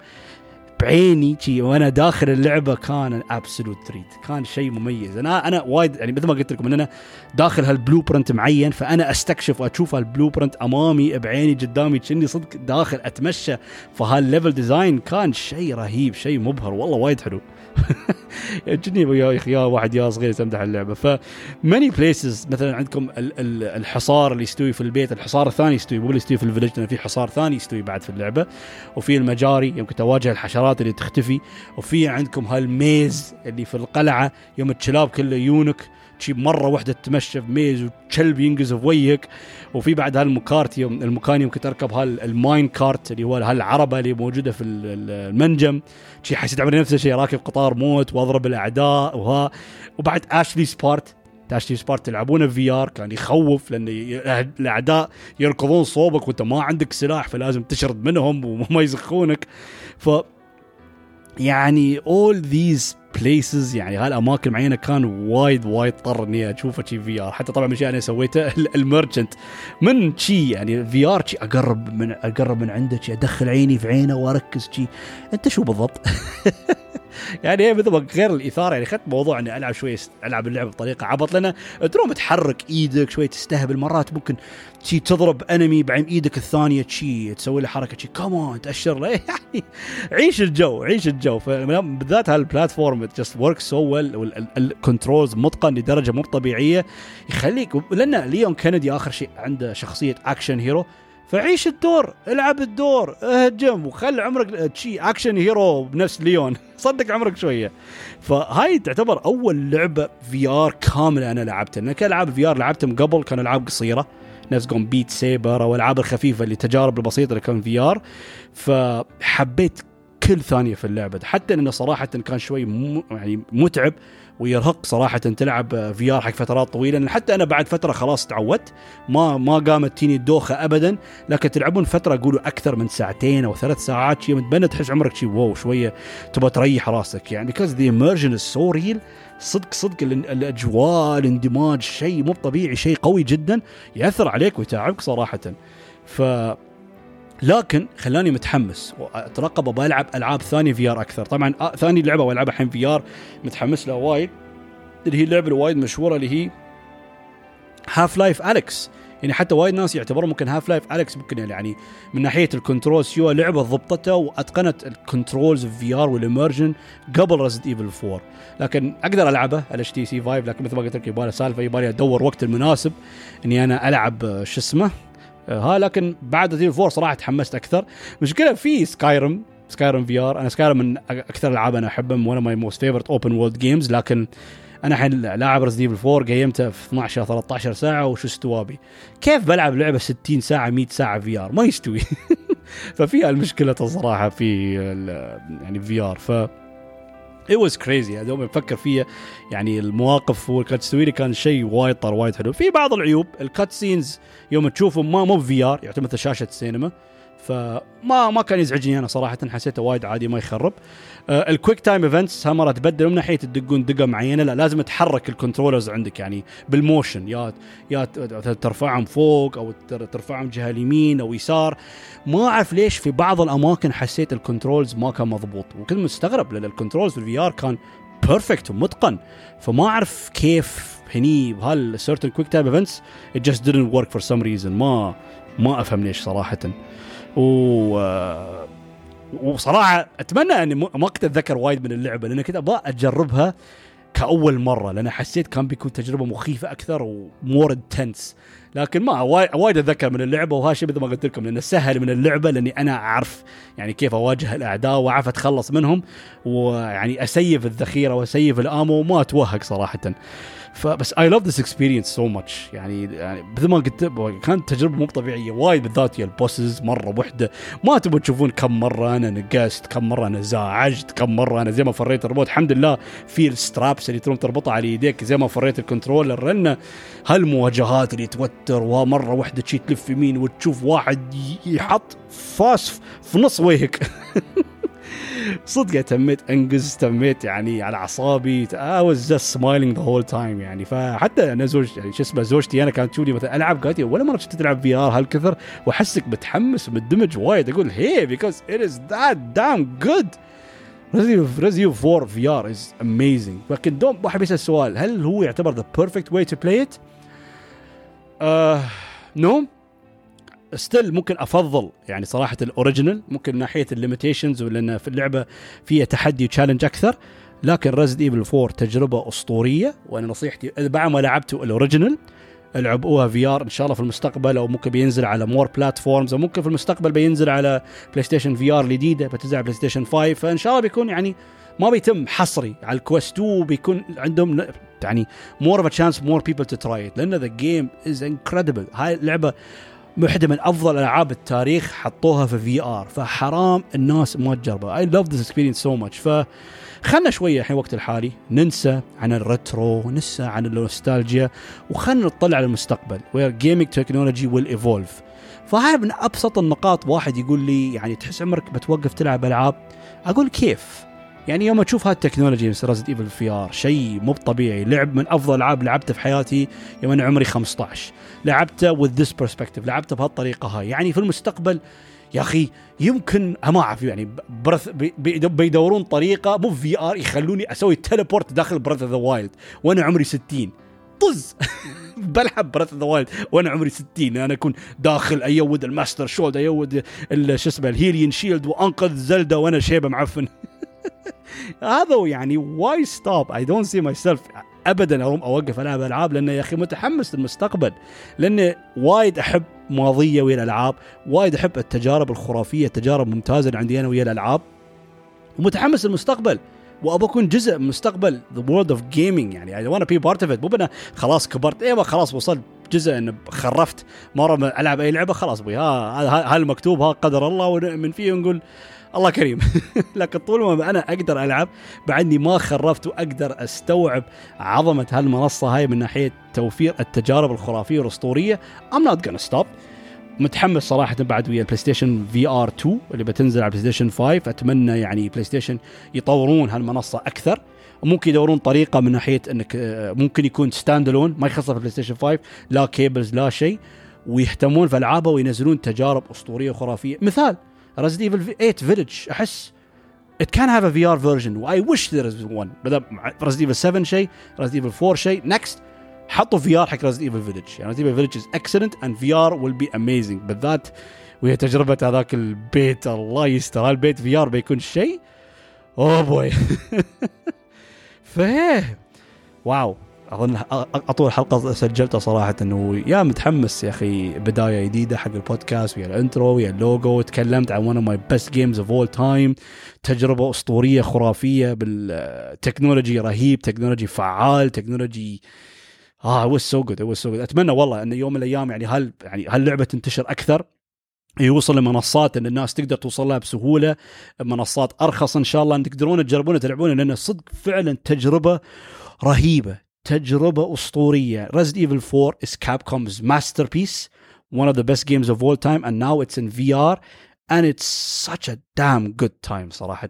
بعيني شي وأنا داخل اللعبة كان absolute treat كان شيء مميز. أنا أنا وايد يعني مثل ما قلت لكم إن أنا داخل هال blueprint معين فأنا أستكشف وأشوف هال blueprint أمامي بعيني قدامي كني صدق داخل أتمشى. فهال level design كان شيء رهيب شيء مبهر. والله وايد حلو. جني يا يا واحد يا صغير تمدح اللعبة. ف many places مثلا عندكم ال ال الحصار اللي يستوي في البيت الحصار الثاني يستوي مو اللي يستوي في ال village لأن في حصار ثاني يستوي بعد في اللعبة. وفي المجاري يمكن تواجه الحشرات اللي تختفي. وفي عندكم هال maze اللي في القلعة يوم الكلاب كله يونك. شي مرة واحدة تتمشى ب maze وكلب ينقز في وجهك وفي بعد هالمكارت يوم المكان يمكن تركب هال mine cart اللي هو هالعربة اللي موجودة في المنجم. شي حسيت عمري نفس الشيء راكب قطار موت وأضرب الأعداء وها. وبعد Ashley's part Ashley's part تلعبونه VR كان يخوف لأن الأعداء يركضون صوبك وأنت ما عندك سلاح فلازم تشرد منهم وما يزخونك. ف يعني all these places يعني هالاماكن معينة كان وايد وايد اضطر إني اشوفه شي VR حتى طبعا من الاشياء أنا سويته ال merchant من شي يعني VR شي أقرب من أقرب من عنده شي أدخل عيني في عينه وأركز شي. أنت شو بالضبط؟ يعني هي مثل غير الإثارة يعني اخذت موضوع إني ألعب شوي ألعب اللعبه بطريقة عبط لأن تروم تحرك إيدك شوي تستهبل مرات ممكن شي تضرب enemy بعدين إيدك الثانية شي تسوي له حركة شي كمان تأشر له. يعني عيش الجو عيش الجو. بالذات هال platform just work so well ال controls متقن لدرجة مو طبيعية يخليك لأن ليون كندي آخر شيء عنده شخصية action hero فعيش الدور العب الدور اهجم وخل عمرك شي action hero بنفس ليون. صدق عمرك شوية. فهاي تعتبر أول لعبة VR كاملة أنا لعبتها. لأن العاب VR لعبتهم قبل كانوا ألعاب قصيرة. نفس قوم Beat Saber أو الالعاب الخفيفة اللي التجارب البسيطة اللي كان VR فحبيت كل ثانية في اللعبة. حتى انه صراحة كان شوي يعني متعب. ويرهق صراحة تلعب VR حق فترات طويلة. حتى أنا بعد فترة خلاص تعودت ما ما قامت تيني الدوخة ابدا. لكن تلعبون فترة قولوا أكثر من ساعتين أو ثلاث ساعات شيء متبنى تحس عمرك شيء wow شوية تبغى تريح راسك. يعني because the immersion is so real صدق صدق الأجواء الاندماج شيء مو طبيعي شيء قوي جدا يأثر عليك ويتعبك صراحة. ف لكن خلاني متحمس واترقب أبغى العب العاب ثانية VR أكثر. طبعا آه ثاني لعبة والعبها الحين VR متحمس لها وايد. اللي هي اللعبة الوايد مشهورة اللي هي Half-Life Alyx يعني حتى وايد ناس يعتبرون ممكن Half-Life Alyx ممكن يعني من ناحية ال controls يو لعبة ضبطتها وأتقنت ال controls VR وال immersion قبل Resident Evil 4 لكن أقدر ألعبه على اتش تي سي 5 لكن مثل ما قلت لك يبغى سالفة يبغى ادور وقت المناسب إني أنا ألعب آه، شو اسمه؟ ها لكن بعد Evil four صراحة تحمست أكثر. مشكلة في Skyrim Skyrim VR أنا Skyrim من أكثر الألعاب أنا احبهم one my most favorite open world games لكن أنا الحين لاعب Resi 4 قيمته في 12 13 ساعة وشو استوى بي كيف بلعب لعبة 60 ساعة 100 ساعة VR ما يستوي. ففيها المشكلة الصراحه في يعني VR ف it was crazy. يعني دوم أفكر فيها. يعني المواقف والكات تسوي كان شيء وايد طر وايد حلو. في بعض العيوب ال cutscenes يوم تشوفهم ما مو VR يعتمد شاشة السينما فما ما كان يزعجني أنا صراحة حسيته وايد عادي ما يخرب. آه ال quick time events مره تبدل من ناحية تدقون دقة معينة لا لازم تحرك ال controllers عندك يعني بال motion يا يا ترفعهم فوق أو ترفعهم جهة اليمين أو يسار. ما أعرف ليش في بعض الأماكن حسيت ال controls ما كان مضبوط. وكنت مستغرب لأن ال controls في ال VR كان perfect ومتقن. فما أعرف كيف هني بهال certain quick time events it just didn't work for some reason. ما ما أفهم ليش صراحة. و وصراحة أتمنى أني ما كنت أتذكر وايد من اللعبة لأن كنت أبغى أجربها كأول مرة لأن حسيت كان بيكون تجربة مخيفة أكثر و more intense لكن ما وايد أتذكر من اللعبة وهذا الشيء مثل ما قلت لكم لأنه سهل من اللعبة لأني أنا أعرف يعني كيف أواجه الأعداء وأعرف أتخلص منهم ويعني أسيف الذخيرة وأسيف ال ammo وما أتوهق صراحة. فبس I love this experience so much يعني يعني مثل ما قلت كانت تجربة مو طبيعية. وايد بالذات يا ال bosses مرة وحدة. ما تبون تشوفون كم مرة أنا نقزت كم مرة أنا زعجت كم مرة أنا زي ما فريت الريموت الحمد لله في ال straps اللي تروم تربطها على يديك زي ما فريت ال controller لأن هالمواجهات اللي توتر ومرة وحدة تشي تلف يمين وتشوف واحد يحط فاس في نص وجهك. صدق تميت انجز تميت يعني على أعصابي. I was just smiling the whole time يعني. فحتى أنا زوج يعني شو اسمه زوجتي أنا كانت تشوفني مثلا ألعب قالت ولا مرة شفت تلعب VR هالكثر؟ وأحسك متحمس ومندمج وايد. أقول هي because it is that damn good. Resi 4 VR is amazing لكن دوم واحد بيسأل سؤال هل هو يعتبر the perfect way to play it؟ no still ممكن أفضل يعني صراحة ال original ممكن ناحية ال limitations ولان في اللعبة فيها تحدي و challenge أكثر لكن Resident Evil 4 تجربة أسطورية وأنا نصيحتي بعد ما لعبتوا ال original العبوها VR إن شاء الله في المستقبل أو ممكن بينزل على more platforms أو ممكن في المستقبل بينزل على PlayStation VR الجديدة بتنزل على PlayStation 5 فإن شاء الله بيكون يعني ما بيتم حصري على ال Quest 2 بيكون عندهم يعني more of chance more people to try لأن the game is incredible هاي اللعبة واحدة من أفضل ألعاب التاريخ حطوها في VR فحرام الناس ما تجربها. I love this experience so much ف خلنا شوية الحين وقت الحالي ننسى عن ال retro وننسى عن النوستالجيا وخلنا نطلع على المستقبل. where gaming technology will evolve فهاي من أبسط النقاط واحد يقول لي يعني تحس عمرك بتوقف تلعب ألعاب. أقول كيف؟ يعني يوم أشوف هاي التكنولوجي مثل Resident Evil VR شيء مو طبيعي. لعب من أفضل ألعاب لعبته في حياتي يوم أنا عمري 15 لعبته with this perspective لعبته بهالطريقة هاي. يعني في المستقبل يا أخي يمكن ما أعرف يعني Breath بيدورون طريقة مو VR يخلوني أسوي teleport داخل Breath of the Wild وأنا عمري 60 طز! بلعب Breath of the Wild وأنا عمري 60 أنا أكون داخل أيود ال Master Sword أيود شو اسمه ال Hylian Shield وأنقذ Zelda وأنا شيبة معفن. هذا يعني why stop I don't see myself ابدا أقوم أوقف ألعب ألعاب لأنه يا أخي متحمس للمستقبل لأني وايد أحب ماضية ويا الألعاب وايد أحب التجارب الخرافية التجارب الممتازه اللي عندي أنا ويا الألعاب ومتحمس للمستقبل وابى أكون جزء من مستقبل the world of gaming يعني I wanna be part of مو خلاص كبرت أيوه خلاص وصلت جزء إن خرفت مرة ألعب أي لعبة خلاص أبوي ها هذا المكتوب ها قدر الله ونؤمن فيه ونقول الله كريم. لكن طول ما أنا أقدر ألعب بعدني ما خرفت وأقدر أستوعب عظمة هالمنصة هاي من ناحية توفير التجارب الخرافية والأسطورية I'm not gonna stop. متحمس صراحة بعد ويا ال PlayStation VR 2 اللي بتنزل على ال PlayStation 5 أتمنى يعني PlayStation يطورون هالمنصة أكثر. ممكن يدورون طريقة من ناحية إنك آه، ممكن يكون standalone ما يخصها في ال PlayStation 5 لا cables لا شيء. ويهتمون في العابه وينزلون تجارب أسطورية وخرافية. مثال Resident Evil 8 Village احس it can have a VR version I wish there is one بدل Resident Evil 7 شيء Resident Evil 4 شيء next حطوا VR حق Resident Evil Village يعني Resident Evil Village is excellent and VR will be amazing بالذات وهي تجربة هذاك البيت الله يستر هالبيت VR بيكون شيء oh boy فايه wow أظن أطول حلقة سجلتها صراحة إنه يا متحمس يا أخي بداية جديدة حق البودكاست ويا ال intro ويا اللوجو تكلمت عن one of my best games of all time تجربة أسطورية خرافية بال technology رهيب technology فعال technology آه so good it was so good. أتمنى والله ان يوم من الأيام يعني هل يعني هاللعبه تنتشر أكثر؟ يوصل لمنصات إن الناس تقدر توصل لها بسهولة منصات أرخص إن شاء الله إن تقدرون تجربون تلعبون لأن صدق فعلا تجربة رهيبة. تجربة أسطورية. Resident Evil 4 is Capcom's masterpiece one of the best games of all time and now it's in VR and it's such a damn good time صراحة.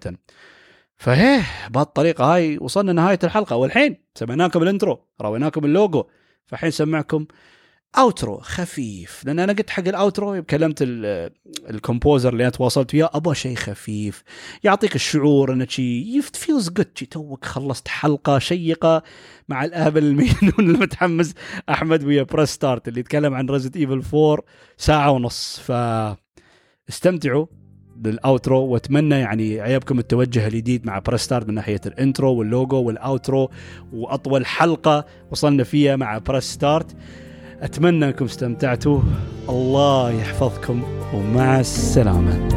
فهيه بهالطريقة هاي وصلنا نهاية الحلقة. والحين سمعناكم ال intro رويناكم اللوجو. فحين سمعكم outro خفيف. لأن أنا قلت حق ال outro كلمت ال composer اللي أنا تواصلت وياه أبغى شيء خفيف. يعطيك الشعور انه شي feels good توك خلصت حلقة شيقة مع الاهبل المجنون المتحمس أحمد ويا Press Start اللي يتكلم عن Resident Evil 4 ساعة ونص. ف استمتعوا بال outro وأتمنى يعني عيبكم التوجه الجديد مع Press Start من ناحية ال intro وال logo وال outro وأطول حلقة وصلنا فيها مع بريس ستارت أتمنى أنكم استمتعتوا. الله يحفظكم ومع السلامة.